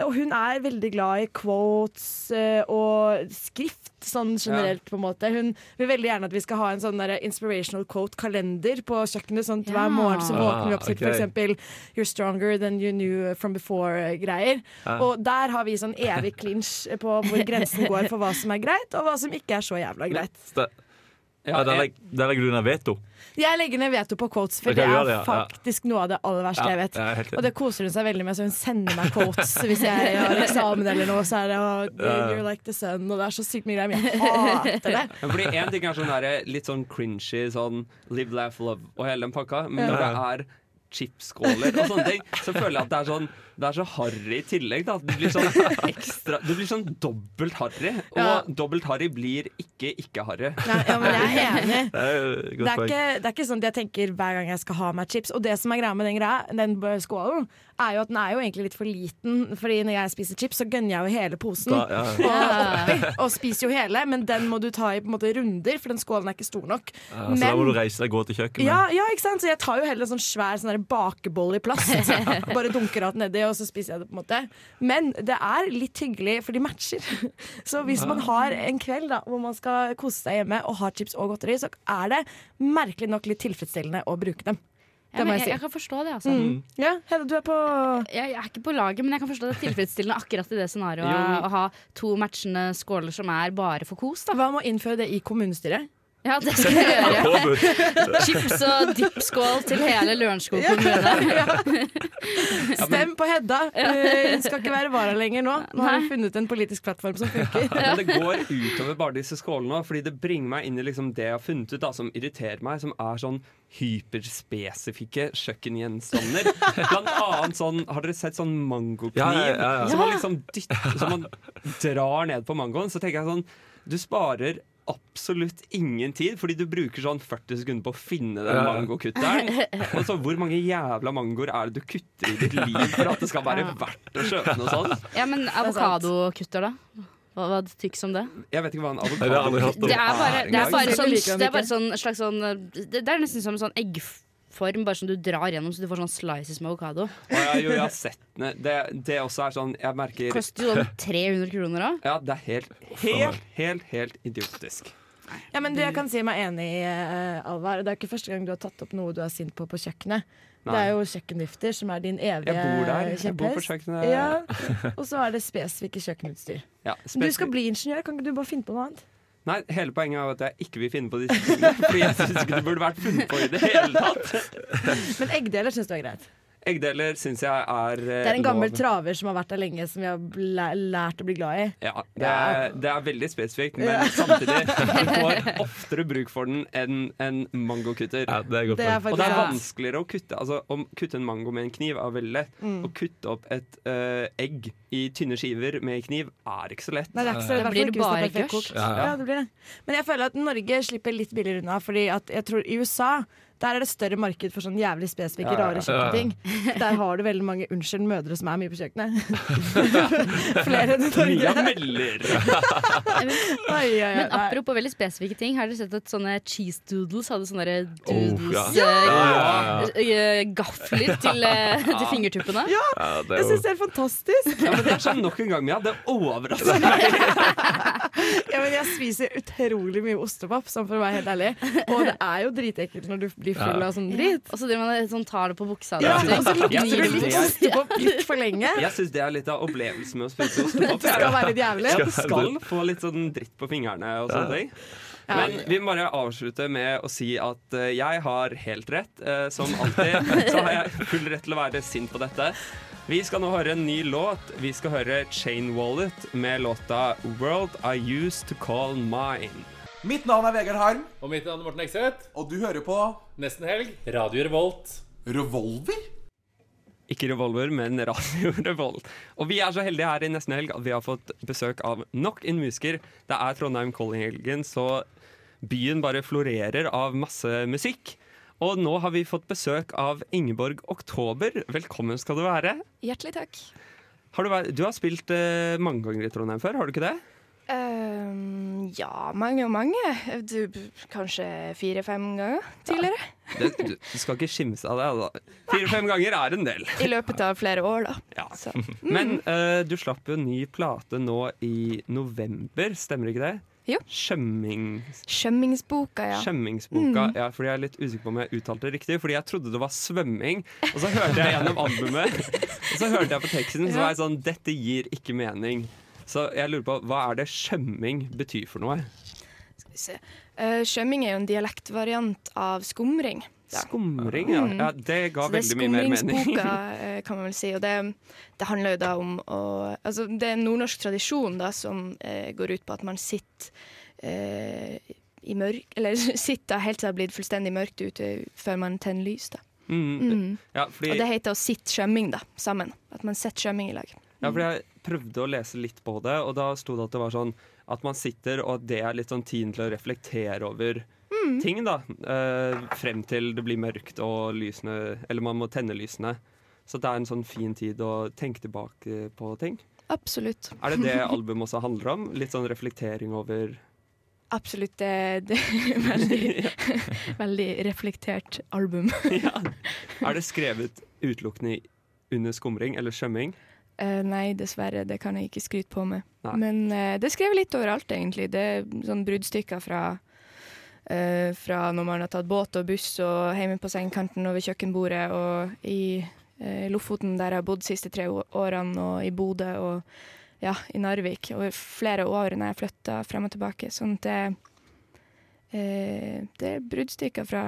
og hun er veldig glad i quotes eh, og skrift sånn generelt, på en måte. Hun vil veldig gjerne at vi skal ha en sånn inspirational quote-kalender på kjøkkenet, sånn at hver morgen så våkner vi opp til Ah, ok. for eksempel You're stronger than you knew from before-greier. Ja. Og der har vi sånn evig clinch på hvor grensen går for hva som er greit, og hva som ikke er så jævla greit. Ja, der, legger, der legger du ned veto. Jeg legger ned veto på quotes, for det er det, ja. Ja. faktisk noe av det aller verste Ja, jeg vet. Og det koser hun seg veldig med, så hun sender meg quotes hvis jeg har eksamen eller noe. Så er det oh. You're like the sun, og det er så sykt mye greier. Men jeg hater det. Fordi En ting er sånn der, litt sånn cringy, sånn live, laugh, love og hele den pakka, men Ja. når det er chipskåler og sånne ting, så føler jeg at det er sånn det er så harry i tillegg. Da. Det blir sånn ekstra Det blir sånn dobbelt harry. Og Ja. dobbelt harry blir ikke ikke-harry. Ja, men jeg er enig. Det er Det er, ikke, det er ikke sånn at jeg tenker hver gang jeg skal ha meg chips. Og det som er greia med den, greia, den skålen, er jo at den er jo egentlig litt for liten. Fordi når jeg spiser chips, så gønner jeg jo hele posen Da- ja, og oppi. Og spiser jo hele, men den må du ta i på en måte runder, for den skålen er ikke stor nok. Ja, så da må du reise deg og gå til kjøkkenet. Ja, ja, ikke sant? Så jeg tar jo heller en sånn svær sånn bakebolle bakeboll i plast. Bare dunker alt nedi, og så spiser jeg det. på en måte Men det er litt hyggelig, for de matcher. Så hvis man har en kveld da hvor man skal kose seg hjemme og har chips og godteri, så er det merkelig nok litt tilfredsstillende å bruke dem. Ja, jeg si. jeg, jeg kan forstå det, altså. Mm. Ja, Hedda, du er på jeg, jeg er ikke på laget, men jeg kan forstå det er tilfredsstillende akkurat i det scenarioet å ha to matchende skåler som er bare for kos. Da. Hva med å innføre det i kommunestyret? Ja, det skal jeg gjøre. Chips og dippskål til hele Lørenskog kommune. Stem på Hedda! Eh, Hun skal ikke være vara lenger nå. Nå har hun funnet en politisk plattform som funker. Men det går utover bare disse skålene, fordi det bringer meg inn i liksom det jeg har funnet ut da, som irriterer meg, som er sånn hyperspesifikke kjøkkengjenstander. Blant annet sånn Har dere sett sånn mangokniv? Ja, ja, ja, ja. Som man liksom dytter Som man drar ned på mangoen. Så tenker jeg sånn Du sparer absolutt ingen tid, fordi du bruker sånn 40 sekunder på å finne den mangokutteren. Og så hvor mange jævla mangoer er det du kutter i ditt liv for at det skal være verdt å kjøpe noe sånt? Ja, men avokadokutter, da? Hva, hva tyks om det? Jeg vet ikke hva en hørt om. Det er bare, det er bare, sånn, det er bare sånn slags sånn Det er nesten som en sånn eggform, bare som du drar gjennom, så du får sånn slices med avokado. Ja, jo, jeg har sett den. Det, det også er sånn Jeg merker Koster jo sånn 300 kroner òg. Ja, det er helt, helt, helt, helt idiotisk. Ja, men du, jeg kan si meg enig i, eh, Alvar. Det er ikke første gang du har tatt opp noe du er sint på på kjøkkenet. Det er jo kjøkkenvifter som er din evige Jeg bor der. Jeg bor på kjepphest. kjøkkenet. Ja. Og så er det spesifikke kjøkkenutstyr. Ja, Du skal bli ingeniør, kan ikke du bare finne på noe annet? Nei, Hele poenget er at jeg ikke vil finne på disse tingene. Fordi jeg syns ikke det burde vært funnet på i det hele tatt. Men eggdeler syns du er greit. Eggdeler syns jeg er eh, Det er en gammel lov. traver som har vært der lenge, som vi har lært å bli glad i. Ja, det er, det er veldig spesifikt, men Ja. samtidig du får oftere bruk for den enn en mangokutter. Ja, det er godt Det er. Og det er vanskeligere å kutte Altså Å kutte en mango med en kniv er veldig lett. Mm. Å kutte opp et uh, egg i tynne skiver med kniv er ikke så lett. Nei, det er ikke så, lett. Da blir det bare kokt. Ja, ja. Ja, det blir det. Men jeg føler at Norge slipper litt billigere unna, fordi at jeg tror i USA Der er det større marked for sånn jævlig spesifikke, Ja, ja, rare kjøkkenting. Der har du veldig mange unnskyld mødre som er mye på kjøkkenet. Flere enn i Norge. Mia melder. Oi, oi, oi, Men apropos veldig spesifikke ting, har dere sett at sånne cheese doodles hadde sånne doodles Oh, doodles ja. eh, Ja, ja, ja. eh, Gafler til, eh, til fingertuppene? Ja, jeg syns det er fantastisk. Ja, men det er sånn nok en gang, Mia. Det overrasker meg. Ja, men jeg spiser utrolig mye ostepop, sånn for å være helt ærlig. Og det er jo dritekkelt når du blir full av sånn dritt. Og så driver man sånn, tar det på buksa. Ja, og så lukter du litt det er- ostepop litt for lenge. Jeg syns det er litt av opplevelsen med å spise ostepop. Det skal være litt jævlig. Du skal få litt sånn dritt på fingrene og sånne ting. Men vi må bare avslutte med å si at eh, jeg har helt rett. Eh, som alltid så har jeg full rett til å være sint på dette. Vi skal nå høre en ny låt. Vi skal høre Chain Wallet med låta 'World I Used To Call Mine'. Mitt navn er Vegard Harm. Og mitt navn er Morten Ekseth. Og du hører på Nesten helg. Radio Revolt. Revolver? Ikke Revolver, men Radio Revolt. Og vi er så heldige her i nesten helg at vi har fått besøk av nok en musiker. Det er Trondheim Calling-helgen, så byen bare florerer av masse musikk. Og nå har vi fått besøk av Ingeborg Oktober. Velkommen skal du være. Hjertelig takk. Har du, vært- du har spilt eh, mange ganger i Trondheim før, har du ikke det? Ehm, ja, mange og mange. Du, kanskje fire-fem ganger tidligere. det du, du skal ikke skimse av det. Fire-fem ganger er en del. I løpet av flere år, da. Ja. Så. Men uh, du slapp jo ny plate nå i november, stemmer ikke det? Jo. Skjømming... Skjømmingsboka, ja. Skjømmingsboka. Mm. Ja, fordi Jeg er litt usikker på om jeg uttalte det riktig, fordi jeg trodde det var svømming. Og så hørte jeg gjennom albumet, og så hørte jeg på teksten, så var jeg sånn Dette gir ikke mening. Så jeg lurer på, hva er det skjømming betyr for noe? Skal vi se. Uh, skjømming er jo en dialektvariant av skumring. da. Skumring, ja. Mm. ja det ga Så det veldig mye mer mening. skumringsboka, eh, kan man vel si. Og det, det handler jo da om å Altså, det er en nordnorsk tradisjon da som eh, går ut på at man sitter eh, i mørk Eller sitter helt til det har blitt fullstendig mørkt ute før man tenner lys, da. Mm. Mm. Ja, fordi, Og det heter å sitte skjømming, da, sammen. At man setter skjømming i lag. ja, for jeg prøvde å lese litt på det, og da sto det at det var sånn at man sitter, og at det er litt sånn tiden til å reflektere over Mm. ting, da. Eh, frem til det blir mørkt og lysene Eller man må tenne lysene. Så det er en sånn fin tid å tenke tilbake på ting. Absolutt. Er det det albumet også handler om? Litt sånn reflektering over Absolutt. Det, det er veldig, veldig reflektert album. Er det skrevet utelukkende under skumring eller skjømming? Eh, nei, dessverre. Det kan jeg ikke skryte på med. Nei. Men uh, det skrev litt overalt, egentlig. Det er sånn bruddstykker fra, uh, fra når man har tatt båt og buss og hjemme på sengekanten og ved kjøkkenbordet og i Lofoten, der jeg har bodd de siste tre årene, og i Bodø og ja, i Narvik. Og flere år når jeg flytta frem og tilbake. Sånn at det, det er bruddstykker fra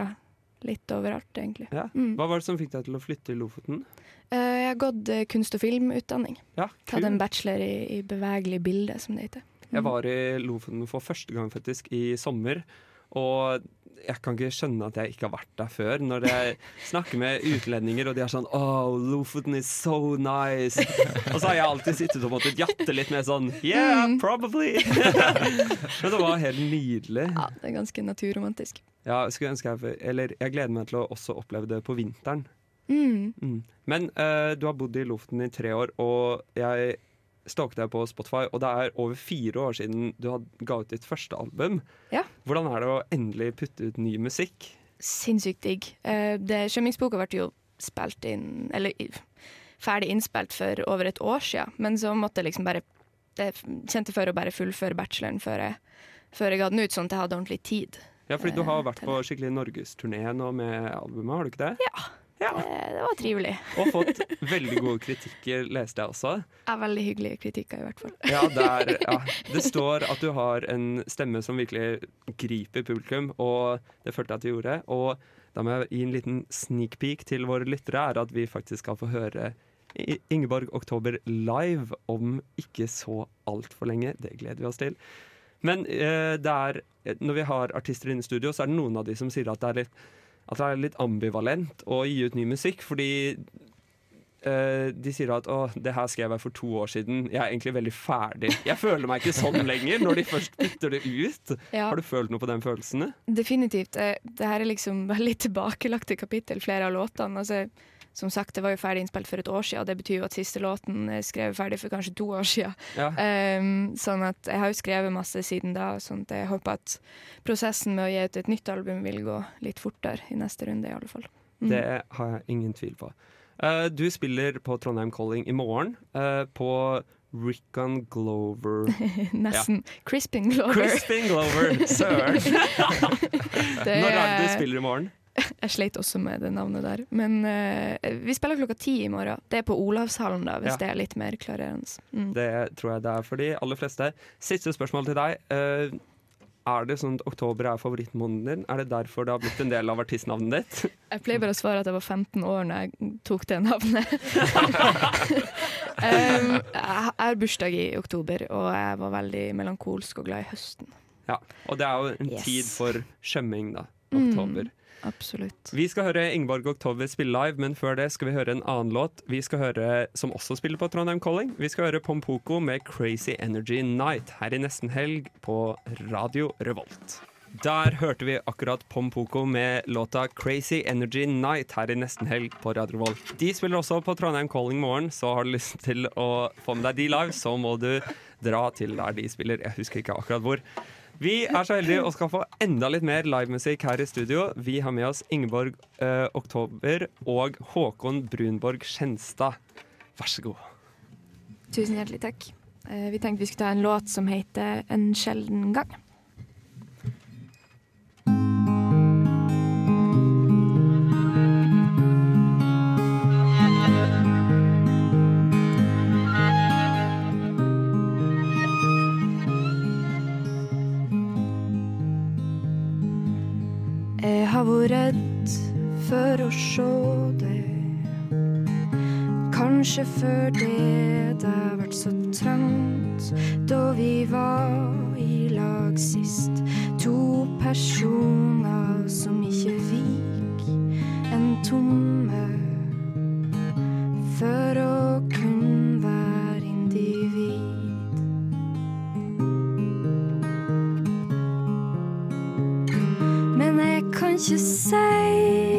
litt overalt, egentlig. Ja. Mm. Hva var det som fikk deg til å flytte i Lofoten? Eh, jeg har gått eh, kunst- og filmutdanning. Ja, Tatt en bachelor i, i bevegelig bilde, som det heter. Jeg var i Lofoten for første gang faktisk i sommer. Og jeg kan ikke skjønne at jeg ikke har vært der før. Når jeg snakker med utlendinger, og de er sånn Oh, Lofoten is so nice. Og så har jeg alltid sittet og måttet jatte litt med sånn Yeah, Mm. probably. Men det var helt nydelig. Ja, det er ganske naturromantisk. Ja, skulle ønske jeg, eller jeg gleder meg til å også oppleve det på vinteren. Mm. Mm. Men uh, du har bodd i Lofoten i tre år, og jeg stalket deg på Spotify, og det er over fire år siden du ga ut ditt første album. Ja. Hvordan er det å endelig putte ut ny musikk? Sinnssykt digg. Uh, det- Skjømmingsboka ble jo spilt inn Eller ferdig innspilt for over et år siden, men så måtte jeg liksom bare Jeg kjente for å bare fullføre bacheloren før jeg, før jeg ga den ut, sånn at jeg hadde ordentlig tid. Ja, fordi du Eh, har vært på skikkelig norgesturné nå med albumet, har du ikke det? Ja. Det, det var trivelig. Og fått veldig gode kritikker, leste jeg også. Ja, veldig hyggelige kritikker, i hvert fall. Ja, det, er, ja, det står at du har en stemme som virkelig griper publikum, og det følte jeg at du gjorde. Og da må jeg gi en liten sneak peek til våre lyttere, er at vi faktisk skal få høre Ingeborg Oktober live om ikke så altfor lenge. Det gleder vi oss til. Men eh, er, når vi har artister inne i studio, så er det noen av de som sier at det er litt, det er litt ambivalent å gi ut ny musikk, fordi eh, de sier at å, det her skrev jeg for to år siden, jeg er egentlig veldig ferdig. Jeg føler meg ikke sånn lenger når de først putter det ut. Ja. Har du følt noe på den følelsen? Definitivt. Eh, Det her er liksom litt tilbakelagte kapittel, flere av låtene. Altså, som sagt, det var jo ferdig innspilt for et år siden, og det betyr jo at siste låten er skrevet ferdig for kanskje to år siden. Ja. Um, sånn at jeg har jo skrevet masse siden da, sånn at jeg håper at prosessen med å gi ut et nytt album vil gå litt fortere i neste runde, i alle fall. Mm. Det har jeg ingen tvil på. Uh, du spiller på Trondheim Calling i morgen, uh, på Rickon Glover Nesten. Crispin Glover. Crispin Glover, søren! Når er det du er- spiller i morgen? Jeg sleit også med det navnet der. Men uh, vi spiller klokka ti i morgen. Det er på Olavshallen, da, hvis Ja. det er litt mer klarerende. Mm. Det tror jeg det er for de aller fleste. Siste spørsmål til deg. Uh, er det sånn at oktober er favorittmåneden din? Er det derfor det har blitt en del av artistnavnet ditt? Jeg pleier bare å svare at jeg var 15 år når jeg tok det navnet. um, jeg har bursdag i oktober, og jeg var veldig melankolsk og glad i høsten. Ja, Og det er jo en Yes. tid for skjømming, da. Mm. Absolutt. Vi skal høre Ingeborg Oktober spille live, men før det skal vi høre en annen låt. Vi skal høre, Som også spiller på Trondheim Calling. Vi skal høre Pompoko med 'Crazy Energy Night' her i nesten helg på Radio Revolt. Der hørte vi akkurat Pompoko med låta 'Crazy Energy Night' her i nesten helg på Radio Revolt. De spiller også på Trondheim Calling morgen, så har du lyst til å få med deg de live, så må du dra til der de spiller. Jeg husker ikke akkurat hvor. Vi er så heldige og skal få enda litt mer livemusikk her i studio. Vi har med oss Ingeborg eh, Oktober og Håkon Brunborg Skjenstad. Vær så god. Tusen hjertelig takk. Eh, vi tenkte vi skulle ta en låt som heter 'En sjelden gang'. Har vært redd for å se det. Kanskje før det det vart så trangt da vi var i lag sist. To personer som ikke vik en tomme for å kunne Men jeg kan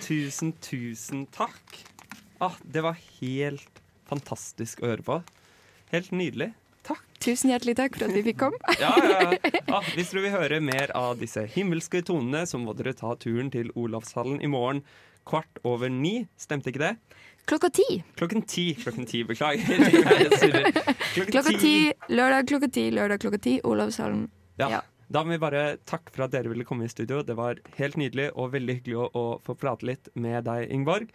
Tusen, tusen, takk. Ah, det var helt fantastisk å høre på. Helt nydelig. Takk. Tusen hjertelig takk for at vi fikk komme. Ja, ja. Ah, hvis dere vil høre mer av disse himmelske tonene, så må dere ta turen til Olavshallen i morgen kvart over ni. Stemte ikke det? Klokka ti. Klokken ti. Klokken ti, beklager. Jeg. Klokka ti, lørdag klokka ti, lørdag klokka ti, Olavshallen. Ja. Da må vi bare takke for at dere ville komme i studio. Det var helt nydelig og veldig hyggelig å, å få prate litt med deg, Ingeborg.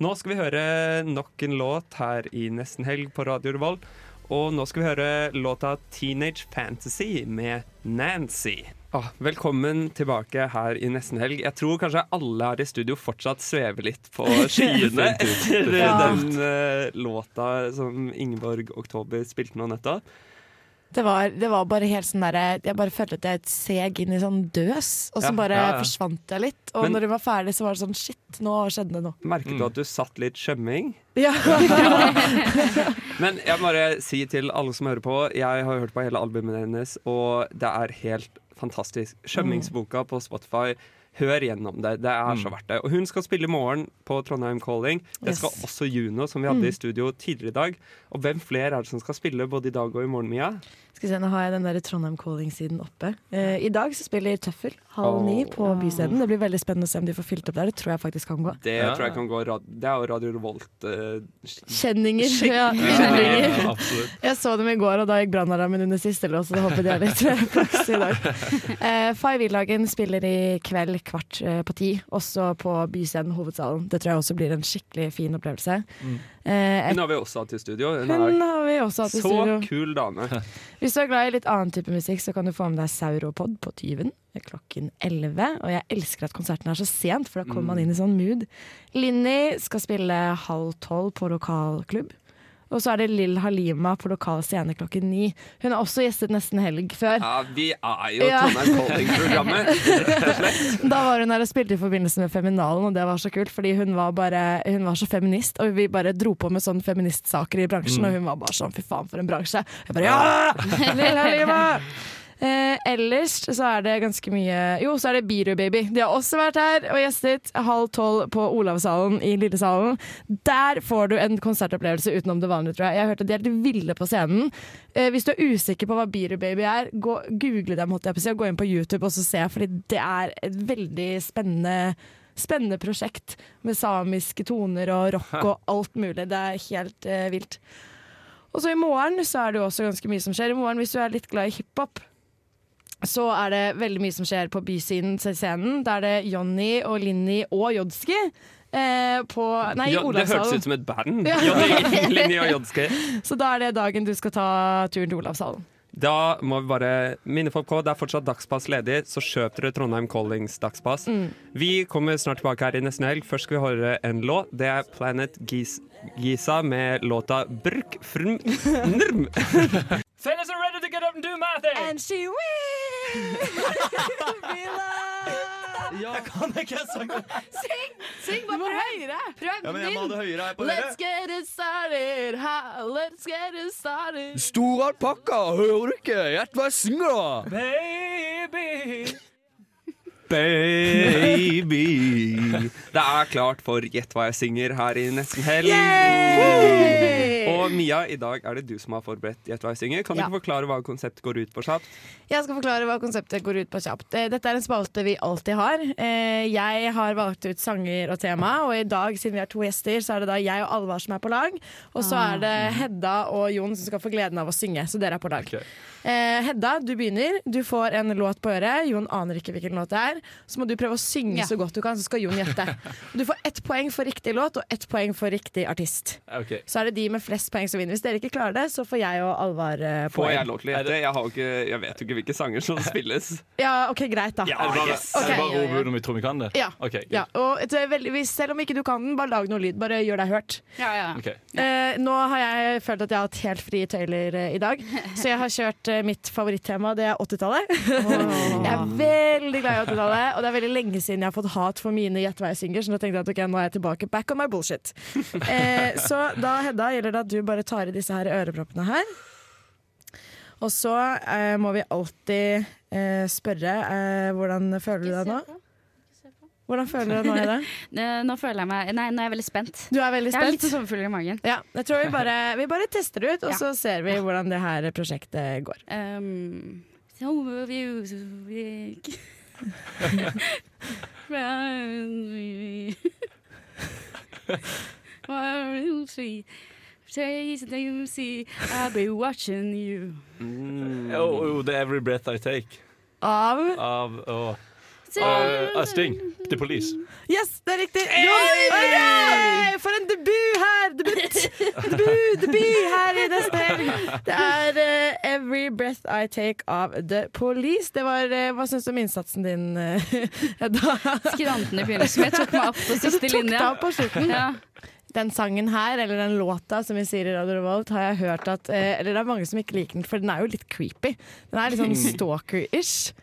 Nå skal vi høre nok en låt her i Nesten Helg på Radio Revolt. Og nå skal vi høre låta 'Teenage Fantasy' med Nancy. Ah, velkommen tilbake her i Nesten Helg. Jeg tror kanskje alle her i studio fortsatt svever litt på skyene etter den uh, låta som Ingeborg Oktober spilte nå nettopp. Det var, det var bare helt sånn derre Jeg bare følte at jeg seg inn i sånn døs, og så Ja, bare ja, ja. forsvant jeg litt. Og Men- når hun var ferdig, så var det sånn shit, nå skjedde det noe. Merket du at du satt litt skjømming? Ja. Men jeg må bare si til alle som hører på, jeg har hørt på hele albumet hennes, og det er helt fantastisk. Skjømmingsboka på Spotify. Hør gjennom det. Det er så verdt det. Og hun skal spille i morgen på Trondheim Calling. Det skal Yes. også Juno, som vi hadde Mm. i studio tidligere i dag. Og hvem flere er det som skal spille både i dag og i morgen, Mia? Skal vi se, Nå har jeg den der Trondheim Calling-siden oppe. Eh, I dag så spiller Tøffel halv ni ni på Byscenen. Det blir veldig spennende å se om de får fylt opp der. Det tror jeg faktisk kan gå. Det tror jeg kan gå Det er jo Radio Revolt. eh, Kjenninger. Ja, kjenninger. ja. Jeg så dem i går, og da gikk brannalarmen under siste lås, så det håper de har litt eh, flaks i dag. Eh, Five E-lagen spiller i kveld kvart eh, på ti, også på Byscenen, hovedsalen. Det tror jeg også blir en skikkelig fin opplevelse. Eh, Hun har vi også hatt i studio. Hun, Hun har vi også hatt i så studio. kul dame. Hvis du er glad i litt annen type musikk, så kan du få med deg Sauropod på Tyven klokken 11. Og jeg elsker at konserten er så sent, for da kommer man inn i sånn mood. Linni skal spille halv tolv på lokalklubb. Og så er det Lill Halima på lokal scene klokken ni. Hun har også gjestet Nesten Helg før. Ja, vi er jo Ja. Trondheim Calling-programmet, rett og slett. Da var hun her og spilte i forbindelse med Feminalen, og det var så kult, fordi hun var, bare, hun var så feminist, og vi bare dro på med sånne feministsaker i bransjen, Mm. og hun var bare sånn fy faen for en bransje. Jeg bare ja! Lill Halima! Eh, ellers så er det ganske mye Jo, så er det Biru Baby. De har også vært her og gjestet halv tolv på Olavshallen i Lillesalen. Der får du en konsertopplevelse utenom det vanlige, tror jeg. Jeg har hørt at de er helt ville på scenen. Eh, hvis du er usikker på hva Biru Baby er, gå, google dem, holdt jeg på å si, og gå inn på YouTube og så se, fordi det er et veldig spennende Spennende prosjekt med samiske toner og rock og alt mulig. Det er helt eh, vilt. Og så i morgen så er det jo også ganske mye som skjer. I morgen, hvis du er litt glad i hiphop, så er det veldig mye som skjer på Bysiden scenen. Da er det Jonny og Linni og Jodski. Eh, på Nei, i Ja, det hørtes ut som et band. Ja. Jonny, Linni og Jodski. Så da er det dagen du skal ta turen til Olavshallen. Da må vi bare minne folk på det er fortsatt dagspass ledig, så kjøp dere Trondheim Callings dagspass. Mm. Vi kommer snart tilbake her i nesten helg. Først skal vi høre en låt. Det er Planet Gis Giza med låta 'Brk frm nrm. Fellas are ready to get up and do mathing! And she will loved. Jeg kan ikke sangen. Syng! Syng bare høyere! Prøv Ja, men jeg må ha det høyere her på dere. Let's get it started, ha, let's get it started. Stor alpakka, hører du ikke? Gjett hva jeg synger, da! Baby. Baby. Det er klart for Gjett hva jeg synger her i Nesten helg. Og Mia, i dag er det du som har forberedt Gjett hva jeg synger. Kan du Ja. ikke forklare hva konseptet går ut på kjapt? Jeg skal forklare hva konseptet går ut på kjapt. Eh, Dette er en spalte vi alltid har. Eh, Jeg har valgt ut sanger og tema, og i dag, siden vi har to gjester, så er det da jeg og Alvar som er på lag. Og så er det Hedda og Jon som skal få gleden av å synge, så dere er på lag. Okay. Hedda, du begynner. Du får en låt på øret. Jon aner ikke hvilken låt det er. Så må du prøve å synge Ja. så godt du kan, så skal Jon gjette. Du får ett poeng for riktig låt og ett poeng for riktig artist. Okay. Så er det de med flest poeng som vinner. Hvis dere ikke klarer det, så får jeg og Alvar poeng. Får jeg lov til å gjette? Jeg, har ikke, jeg vet jo ikke hvilke sanger som spilles. Ja, OK, greit, da. er det bare, yes. bare om vi tror vi kan det? Ja. Okay. Ja, og veldig, hvis, selv om ikke du kan den, bare lag noe lyd. Bare gjør deg hørt. Okay. Eh, nå har jeg følt at jeg har hatt helt frie tøyler eh, i dag, så jeg har kjørt eh, mitt favorittema, det er 80-tallet. jeg er veldig glad i 80-tallet, og det er veldig lenge siden jeg har fått hat for mine Gjett hva jeg synger, så nå tenkte jeg at ok, nå er jeg tilbake back on my bullshit. Eh, så da, Hedda, gjelder det at du bare tar i disse her øreproppene her. Og så eh, må vi alltid eh, spørre eh, hvordan føler du deg nå? Hvordan føler du deg nå, Hedda? Nå føler jeg meg Nei, nå er jeg veldig spent. Du er veldig Jeg har litt sommerfugler i magen. Ja, jeg tror vi bare, vi bare tester det ut, og Ja. så ser vi hvordan det her prosjektet går. Um, overviews of see I'll be watching you. Mm. Oh, oh, the Every Breath I Take. Av Av oh. Uh, uh, Sting. The Police. Yes, det er riktig! Hurra! For en debut her! Debut! Debut, debut her i neste helg! Det er uh, Every Breath I Take av The Police. Det var, eh, Hva syns du om innsatsen din, uh, Hedda? Skranten i begynnelsen, jeg tok meg opp på siste Du tok linje. deg opp på slutten. Ja. Den sangen her, eller den låta som vi sier i Radio Revolt, har jeg hørt at eh, Eller det er mange som ikke liker den, for den er jo litt creepy. Den er litt sånn stalker-ish.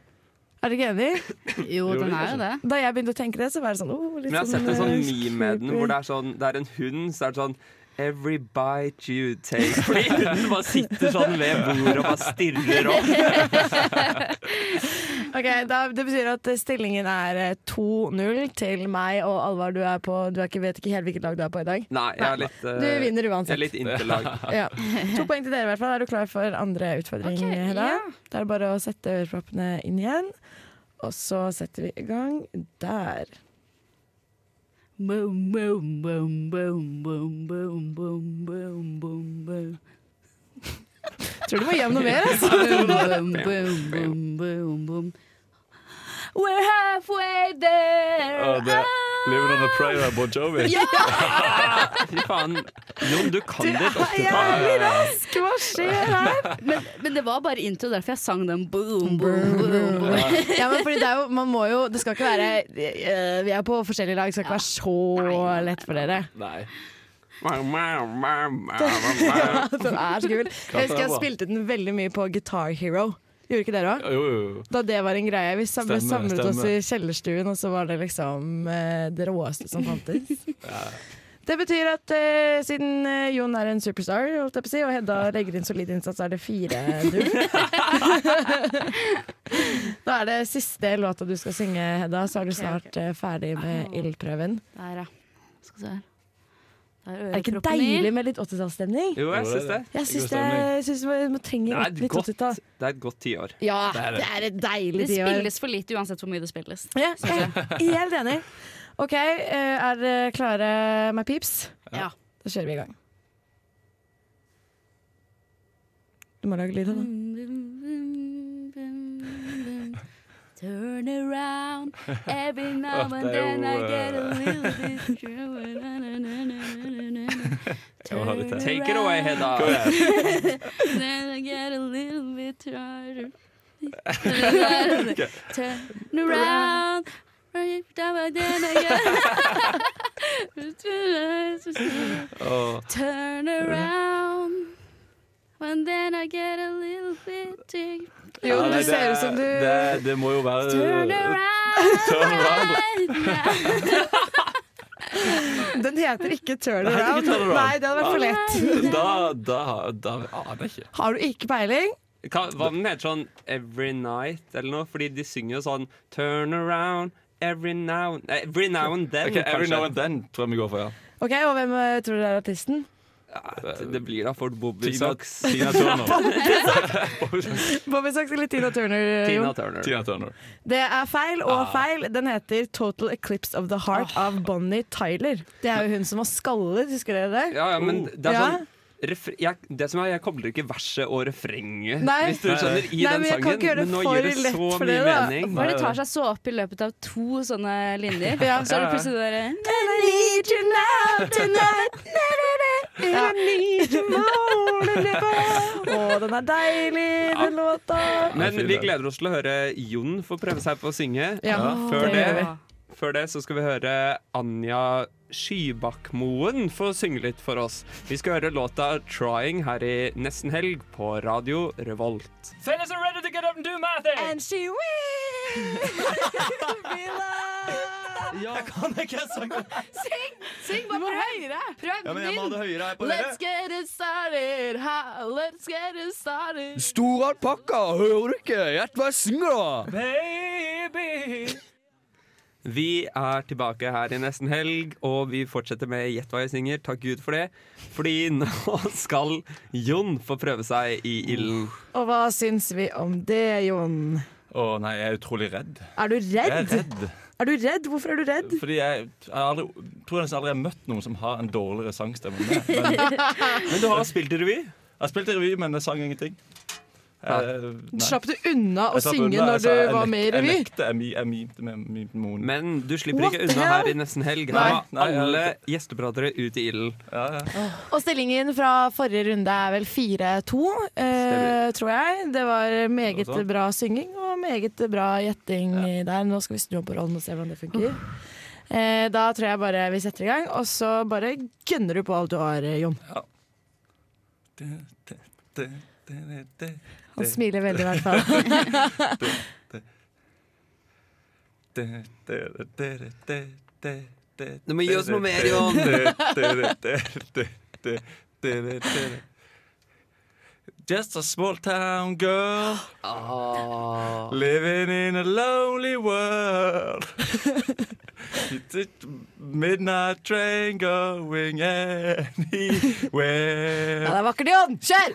Er dere ikke enig? Jo, den er jo det. Da jeg begynte å tenke det, så var det sånn oh, litt Men jeg har sett en sånn eh, meme med den hvor det er sånn Det er en hund, så er det sånn Every bite you take Fordi hunden bare sitter sånn ved bordet og bare stirrer opp. Ok, da, Det betyr at stillingen er eh, 2-0 til meg og Alvar. Du, er på, du er ikke, vet ikke helt hvilket lag du er på i dag. Nei, jeg er litt eh, Du vinner uansett. Jeg er litt interlag. Ja. To poeng til dere, i hvert fall. Er du klar for andre utfordring, okay, Hedda? Yeah. Da er det bare å sette øreproppene inn igjen. Og så setter vi i gang der. Boom, boom, boom, boom, boom, boom, boom, boom, boom, boom. Tror du må hjem noe mer, altså. boom, boom, boom, boom, boom. We're halfway there. Oh, det Living on a Prayer av Bon Jovi. Fy faen. Jon, du kan Du ditt er jævlig rask! Hva skjer her? Men, men det var bare intro, derfor jeg sang den boom, boom, boom. boom. Ja, men fordi det er jo, man må jo Det skal ikke være eh, Vi er på forskjellige lag, det skal ikke være så lett for dere. Nei. Ja, den er så kul. Jeg er husker jeg spilte den veldig mye på Guitar Hero. Gjorde ikke dere òg? Jo, jo, jo. Da det var en greie. Vi samlet, stemme, samlet samlet oss i kjellerstuen, og så var det liksom eh, det råeste som fantes. Det betyr at eh, siden eh, Jon er en superstar, holdt jeg på å si, og Hedda legger inn solid innsats, så er det 4-0. da er det siste låta du skal synge, Hedda, så er du snart eh, ferdig med ildprøven. Der, ja. Skal vi se her. Er det ikke deilig med litt 80-tallsstemning? Jo, jeg syns det. Jeg syns det, jeg syns vi må trenge Det er litt godt, 80-tall. det er et godt tiår. Ja, Det er det det. er et deilig Det spilles for lite uansett hvor mye det spilles. Ja, jeg er helt enig. OK, eh, er dere klare, my peeps? Ja. Da kjører vi i gang. Du må lage lyd av det. turn around. Every now and then I get a little bit Take it away, Hedda. Then I get a little bit tired. Turn around. Turn around. And then I get a little bit tired. Jo, Ja, det nei, ser ut som du det, det må jo være Turn around. Turn around. Den heter ikke Turn Around. ikke Turn Around. Nei, det hadde vært for lett. Da, da, da aner jeg ikke. Har du ikke peiling? Hva, hva den heter sånn Every Night eller noe? Fordi de synger jo sånn Turn around every now Every now and then, Okay, Every kanskje. Now and Then tror jeg vi går for, ja. Ok, Og hvem eh, tror dere er artisten? Det, det blir da Fort Bobby Socks. Tina Turner. Bobby Socks eller Tina Turner? Tina Turner. Tina Turner. Det er feil og Ah. feil. Den heter Total Eclipse of the Heart av Bonnie Tyler. Det er jo hun som var skallet, husker dere det? Ja, ja, men det er sånn jeg, det som er, jeg kobler ikke verset og refrenget, Nei. hvis du skjønner, i Nei, den men sangen. men nå gir det lett så for mye det, mening. Når det tar seg så opp i løpet av to sånne linjer, Ja. så er det plutselig det derre I need you now tonight. And I need you more than ever. Å, den er deilig, den låta. Men vi gleder oss til å høre Jon få prøve seg på å synge. Ja, Før det det, før det så skal vi høre Anja Skybakkmoen få synge litt for oss. Vi skal høre låta 'Trying' her i Nesten Helg på Radio Revolt. Fellas are ready to get up and do my thing. And she will be loved. Jeg kan ikke sangen. Syng! Syng bare prøv! høyere! Prøv Ja, men jeg må ha det høyere her på Let's get it started, ha, let's get it started. Stor alpakka, hører du ikke? Gjett hva jeg synger, da! Baby. Vi er tilbake her i nesten helg, og vi fortsetter med Gjett hva jeg synger. Takk Gud for det. Fordi nå skal Jon få prøve seg i ilden. Og hva syns vi om det, Jon? Å nei, jeg er utrolig redd. Er du redd? Jeg er redd? redd. Er du redd? Hvorfor er du redd? Fordi jeg, jeg aldri, tror jeg nesten aldri har møtt noen som har en dårligere sangstemme enn meg. Men, men du har spilt i revy? Jeg har spilt i revy, men jeg sang ingenting. Eh, nei. Slapp du unna å synge unna. når sa- du jeg var med i revy? Jeg nekter. Jeg, jeg mimte med moren. Men du slipper What ikke unna hell? her i nesten helg. Nei, nei, alle gjestepratere ut i ilden. Og stillingen fra forrige runde er vel 4-2, eh, tror jeg. Det var meget sånt. bra synging og meget bra gjetting der. Nå skal vi snu opp på rollen og se hvordan det funker. Eh, da tror jeg bare vi setter i gang, og så bare gønner du på alt du har, Jon. Ja. Det, det, Jon. Han smiler veldig, i hvert fall. Du må gi oss noe mer, Jon. Just a small town girl living in a lonely world. It's a midnight train going anywhere. Ja, det er vakkert, Jon! Kjør!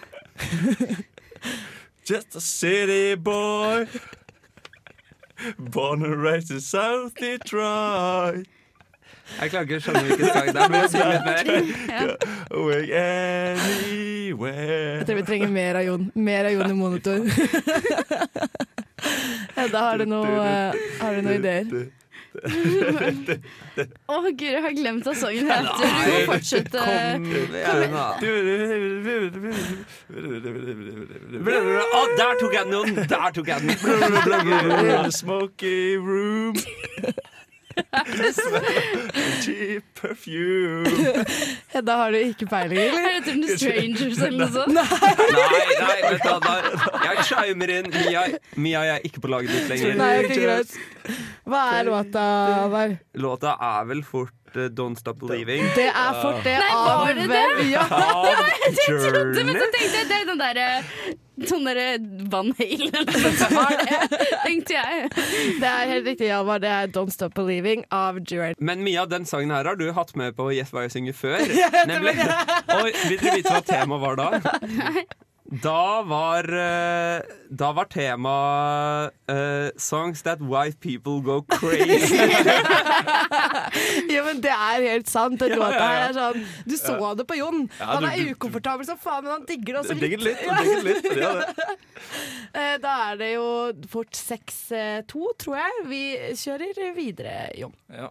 Just a city boy. Born and raised in South Detroit. Jeg klarer ikke å skjønne hvilken sang det er. Men jeg synger litt mer. Going anywhere. Jeg tror vi trenger mer av Jon. Mer av Jon i monitor. Hedda, har du noe, eh, har du noen ideer? Å gud, jeg har glemt hva sangen heter. Du må fortsette. Å, der tok jeg den! Der tok jeg den. Smoky room. Cheap perfume. Hedda, har du ikke peiling, eller? Er dette The Strangers eller noe sånt? Nei, nei, vent da, da- Jeg chimer inn. Mia, Mia jeg er ikke på laget ditt lenger. Nei, ikke greit. Hva er låta der? Låta er vel fort eh, Don't Stop Believing. Det er fort det Nei, av var det det? Ja. Jeg trodde, men så tenkte jeg det er den derre Sånn derre Van Halen eller noe sånt tenkte jeg. Det er helt riktig, Hjalmar. Det er Don't Stop Believing av Journey. Men Mia, den sangen her har du hatt med på Gjett hva jeg synger før. Nemlig. Og vil dere vite hva temaet var da? Da var, eh, da var tema uh, 'Songs that white people go crazy'. Ja, men det er helt sant. Ja, ja, ja. er sånn Du så Ja. det på Jon. Ja, Han er du- ukomfortabel som faen, men han digger det også litt. litt, digger litt, det er det. Eh, Da er det jo fort 6-2, tror jeg. Vi kjører videre, Jon. Ja.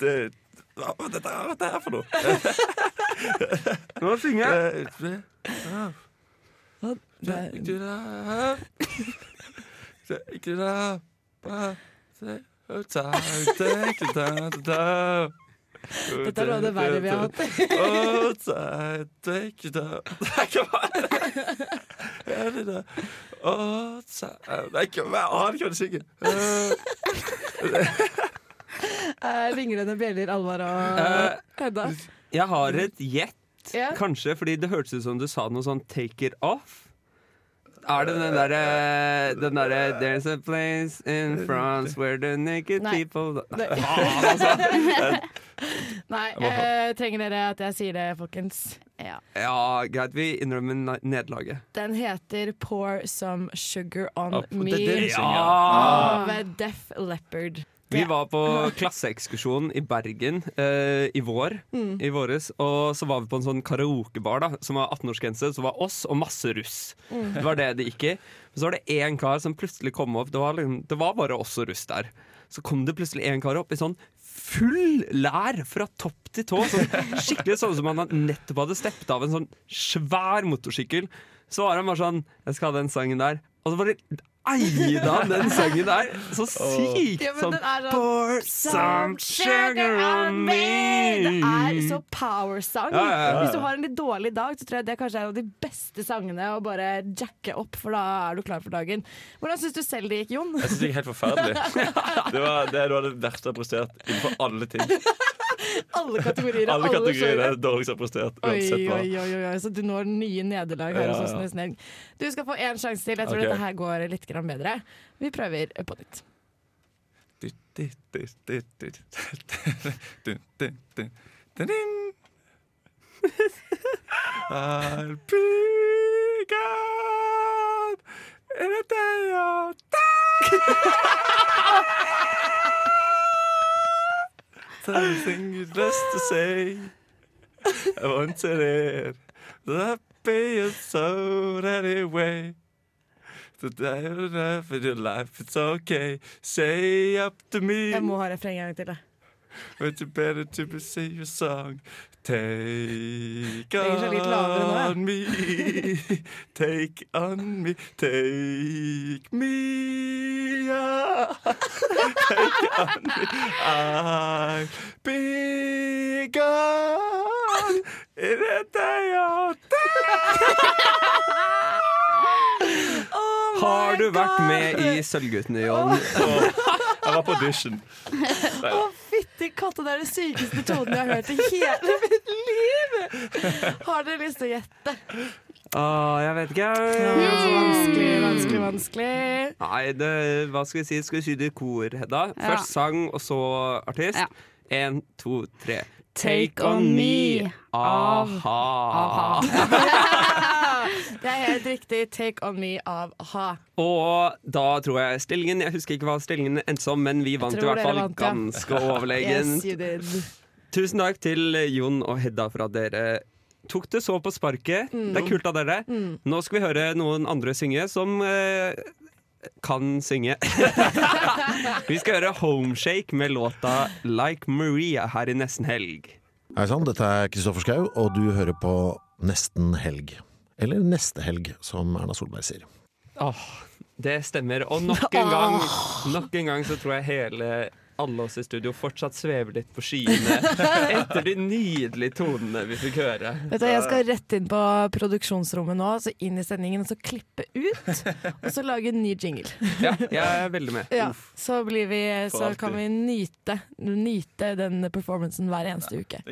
Det, hva er dette hva dette her for noe? Nå synger jeg. Dette er noe av det verre vi har hatt. Outside Nei, ikke hva er det ikke hva de synger? Eh, bjeller, Alvar og Eh, Hedda. Jeg har et gjett, yeah. kanskje, fordi det hørtes ut som du sa noe sånn 'take it off'. Er det den derre den der, 'There's a place in France where the naked Nei. people' Nei. Altså! Nei, eh, trenger dere at jeg sier det, folkens? Ja. Ja, greit, vi innrømmer ne- nederlaget. Den heter 'Pour Some Sugar On Ja, er Me' det de synger. av Def Leppard. Vi var på klasseekskursjon i Bergen eh, i vår, Mm. i våres, og så var vi på en sånn karaokebar da, som var 18-årsgrense. Så var oss og masse russ. Mm. Det var det det gikk i. Men så var det én kar som plutselig kom opp. Det var, liksom, det var bare oss og russ der. Så kom det plutselig en kar opp i sånn full lær fra topp til tå. Sånn, skikkelig sånn som han nettopp hadde steppet av en sånn svær motorsykkel. Så var han bare sånn Jeg skal ha den sangen der. Og så bare eide han den sangen der. Så sykt! Ja, sånn den sånn, Pour some sugar on me. Det er så power-sang. Ja, ja, ja. Hvis du har en litt dårlig dag, så tror jeg det kanskje er en av de beste sangene å bare jacke opp, for da er du klar for dagen. Hvordan syns du selv det gikk, Jon? Jeg syns det gikk helt forferdelig. Det, var, det du hadde verst prestert innenfor alle ting. Alle kategorier Alle kategorier er dårligst prestert. Uansett hva. oi, oi, oi, så du når nye nederlag her hos oss ja. Du skal få én sjanse til. Jeg tror okay. dette her går litt grann bedre. Vi prøver på nytt. I'll be gone in a day or Something you'd best to say. I wanted it. That be your soul anyway. Today or never your life, it's okay. Say up to me. Jeg må ha refrenget en gang til. jeg. But you better to be sing your song. Take on me, take on me, take me yeah. Take on me, I'll be gone in a day or Har du vært med i Sølvguttene, Jon? Jeg var på audition. Å, fytti katta, det er den sykeste tonen jeg har hørt i hele mitt liv! Har dere lyst til å gjette? Åh, jeg vet ikke. Ja, så vanskelig, vanskelig, vanskelig. Nei, det, hva skal vi si? Skal vi si det i kor, Hedda? Først sang, og så artist. En, to, tre. Take on me. A-ha. Det er helt riktig. Take on me av a-ha. Og da tror jeg stillingen Jeg husker ikke hva stillingen endte som, men vi vant i hvert fall vant, ja. ganske overlegent. Yes. Tusen takk til Jon og Hedda for at dere tok det så på sparket. Mm. Det er kult av dere. Mm. Nå skal vi høre noen andre synge som eh, kan synge. vi skal høre Homeshake med låta Like Maria her i nesten helg. Hei sann, dette er Kristoffer Schau, og du hører på Nesten helg. Eller Neste helg, som Erna Solberg sier. Åh, det stemmer. Og nok en gang Nok en gang så tror jeg hele alle oss i studio fortsatt svever litt på skyene etter de nydelige tonene vi fikk høre. Vet du, Jeg skal rett inn på produksjonsrommet nå, så inn i sendingen, og så klippe ut. Og så lage en ny jingle. Ja, jeg er veldig med. Ja, så, blir vi, så kan vi nyte, nyte den performancen hver eneste uke.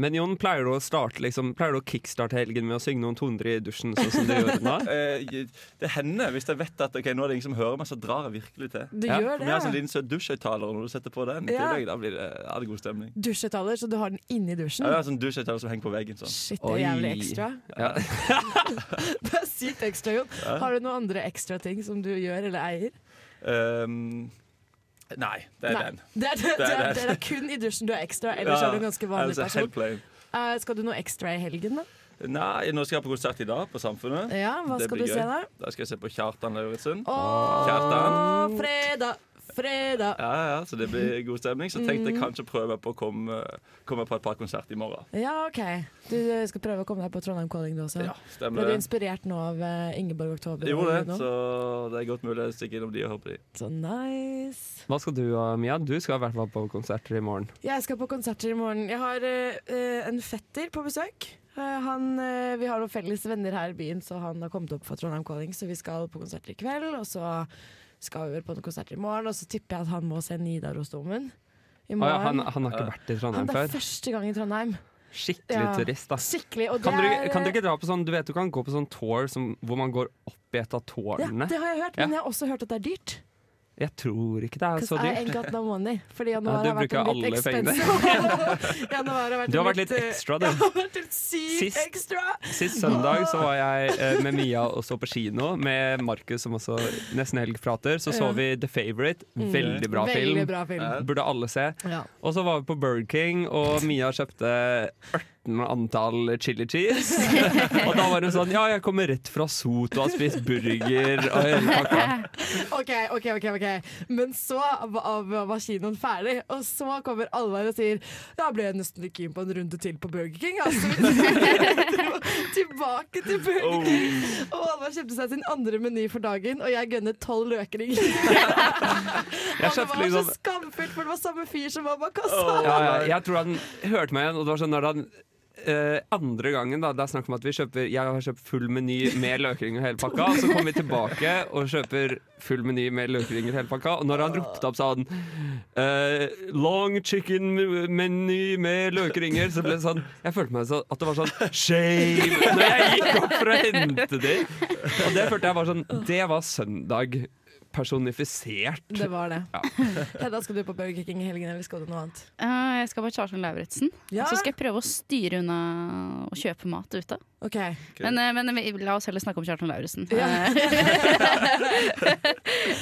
Men Jon, pleier du å starte liksom, Pleier du å kickstarte helgen med å synge noen toner i dusjen, sånn som du gjør nå? Eh, det hender, hvis jeg vet at okay, nå er det ingen som hører meg, så drar jeg virkelig til. Du gjør For det, Vi har sånn liten søt dusjhøyttaler, og når du setter på den, i tillegg, da blir det, ja, det er god stemning. Dusjetaller, så du har den inni dusjen? Ja, det er sånn dusjetaller som henger på veggen. Sånn. Shit, det er jævlig ekstra. Ja. Det er sykt ekstra, Jon. Har du noen andre ekstra ting som du gjør eller eier? Um, nei, det er Nei. den. Det er, det, det, er, det er kun i dusjen du er ekstra, ellers er du en ganske vanlig er jeg person. Eh, skal du noe ekstra i helgen, da? Nei, nå skal jeg på konsert i dag på Samfunnet. Ja, hva skal du du se da? Da skal jeg se på Kjartan Lauritzen. Kjartan. fredag, fredag. Ja, ja, så det blir god stemning. Så tenkte jeg Mm. kanskje prøve på å komme, komme på et par konserter i morgen. Ja, OK. Du eh, skal prøve å komme deg på Trondheim Calling, du også? Ja, stemmer Ble du inspirert nå av eh, Ingeborg Oktober? Jo, det, så det er godt mulig å stikke innom de og høre på de. Så nice. Hva skal du, og Mia? Du skal i hvert fall på konserter i morgen. Jeg skal på konserter i morgen. Jeg har eh, eh, en fetter på besøk. Eh, han, eh, vi har noen felles venner her i byen, så han har kommet opp for Trondheim Calling, så vi skal på konserter i kveld. Og så skal vel på noen konserter i morgen, og så tipper jeg at han må se Nidarosdomen i Å ja, morgen. han, han har ikke vært i Trondheim før? Han- er før? første gang i Trondheim. Skikkelig Ja. turist, da. Skikkelig, kan, er- kan du, ikke dra på sånn Du vet du kan gå på sånn tour som, hvor man går opp i et av Ja, det har jeg hørt, Ja. men jeg har også hørt at det er dyrt. Jeg tror ikke det er så Because I ain't dyrt. got no money. Fordi Ja, januar du har vært en litt expensive. januar har vært Du har vært litt litt ekstra, du. Sist- ekstra. Sist søndag så var jeg eh, med Mia og så på kino med Markus, som også nesten helg prater. Så så vi The Favourite. Mm. Veldig bra film. Veldig bra film. Burde alle se. Ja. Og så var vi på Burger King, og Mia kjøpte 18 antall chili cheese. og da var hun sånn Ja, jeg kommer rett fra Sot og har spist burger og hele pakka. OK, OK, ok, ok Men så var, var kinoen ferdig, og så kommer Alvar og sier Da ble jeg nesten litt keen på en runde til på Burger King. Altså. Tilbake til Burger King. Og Alvar kjøpte seg sin andre meny for dagen, og jeg gønnet tolv løkring. og det var liksom- så skamfullt, for det var samme fyr som var bak kassa. Ja, ja, jeg tror han hørte meg igjen, og det var sånn når han eh, andre gangen da, det er snakk om at vi kjøper Jeg har kjøpt full meny med løkringer og hele pakka. Og så kommer vi tilbake og kjøper full meny med løkringer og hele pakka. Og når han ropte opp sånn eh, Long chicken meny med løkringer, så ble det sånn Jeg følte meg så at det var sånn shame når jeg gikk opp for å hente de. Og det følte jeg var sånn Det var søndag personifisert. Det var det. Ja. Hedda, skal du på Burger King i helgen, eller skal du noe annet? Uh, jeg skal på Kjartan Lauritzen. Ja. Så skal jeg prøve å styre unna å kjøpe mat ute. Okay. Men, uh, men vi- la oss heller snakke om Kjartan Lauritzen. Ja.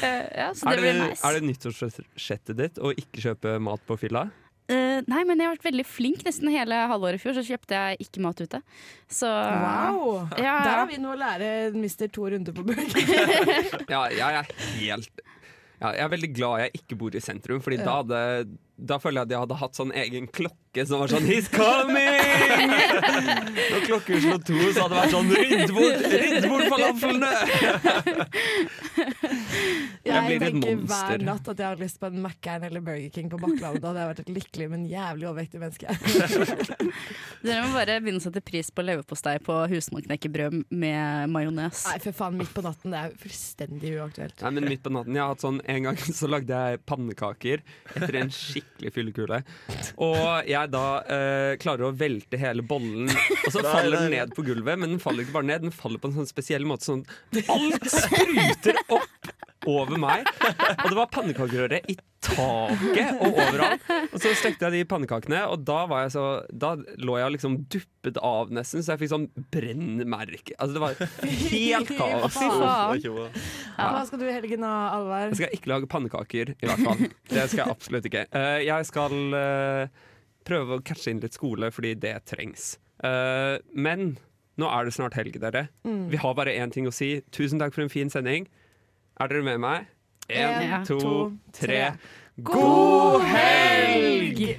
Eh, ja, så det det, blir nice. er det nyttårsforsettet ditt å ikke kjøpe mat på fylla? Eh, nei, men jeg har vært veldig flink nesten hele halvåret i fjor, så kjøpte jeg ikke mat ute. Så Wow! Ja, Der har vi noe å lære mister to runder på Burger Ja, jeg er helt ja, Jeg er veldig glad jeg ikke bor i sentrum, Fordi da, Ja. hadde, da føler jeg at jeg hadde hatt sånn egen klokke som var sånn He's coming! Når klokken slo to, så hadde det vært sånn Rydd bort, rydd bort falafelene! Jeg blir et tenker monster. hver natt at jeg har lyst på en Mækkern eller Burger King på Bakklandet. Da hadde jeg vært et lykkelig, men jævlig overvektig menneske. Dere må bare begynne å sette pris på leverpostei på husmannsknekkebrød med majones. Nei, for faen, midt på natten. Det er fullstendig uaktuelt. Nei, men midt på natten, jeg har hatt sånn En gang så lagde jeg pannekaker etter en skikkelig fyllekule. Og jeg da eh, klarer å velte hele bollen, og så faller den ned på gulvet. Men den faller ikke bare ned, den faller på en sånn spesiell måte. Sånn alt spruter opp over meg. Og det var pannekakerøre i taket og overalt. Og så stekte jeg de pannekakene, og da, var jeg så, da lå jeg liksom duppet av nesten, så jeg fikk sånn brennmerke. Altså, det var helt kaos. Ja. Hva skal du i helgen da, Alvar? Jeg skal ikke lage pannekaker, i hvert fall. Det skal jeg absolutt ikke. Eh, jeg skal eh, prøve å catche inn litt skole, fordi det trengs. Uh, men nå er det snart helg, dere. Mm. Vi har bare én ting å si. Tusen takk for en fin sending. Er dere med meg? Én, to, tre. God helg!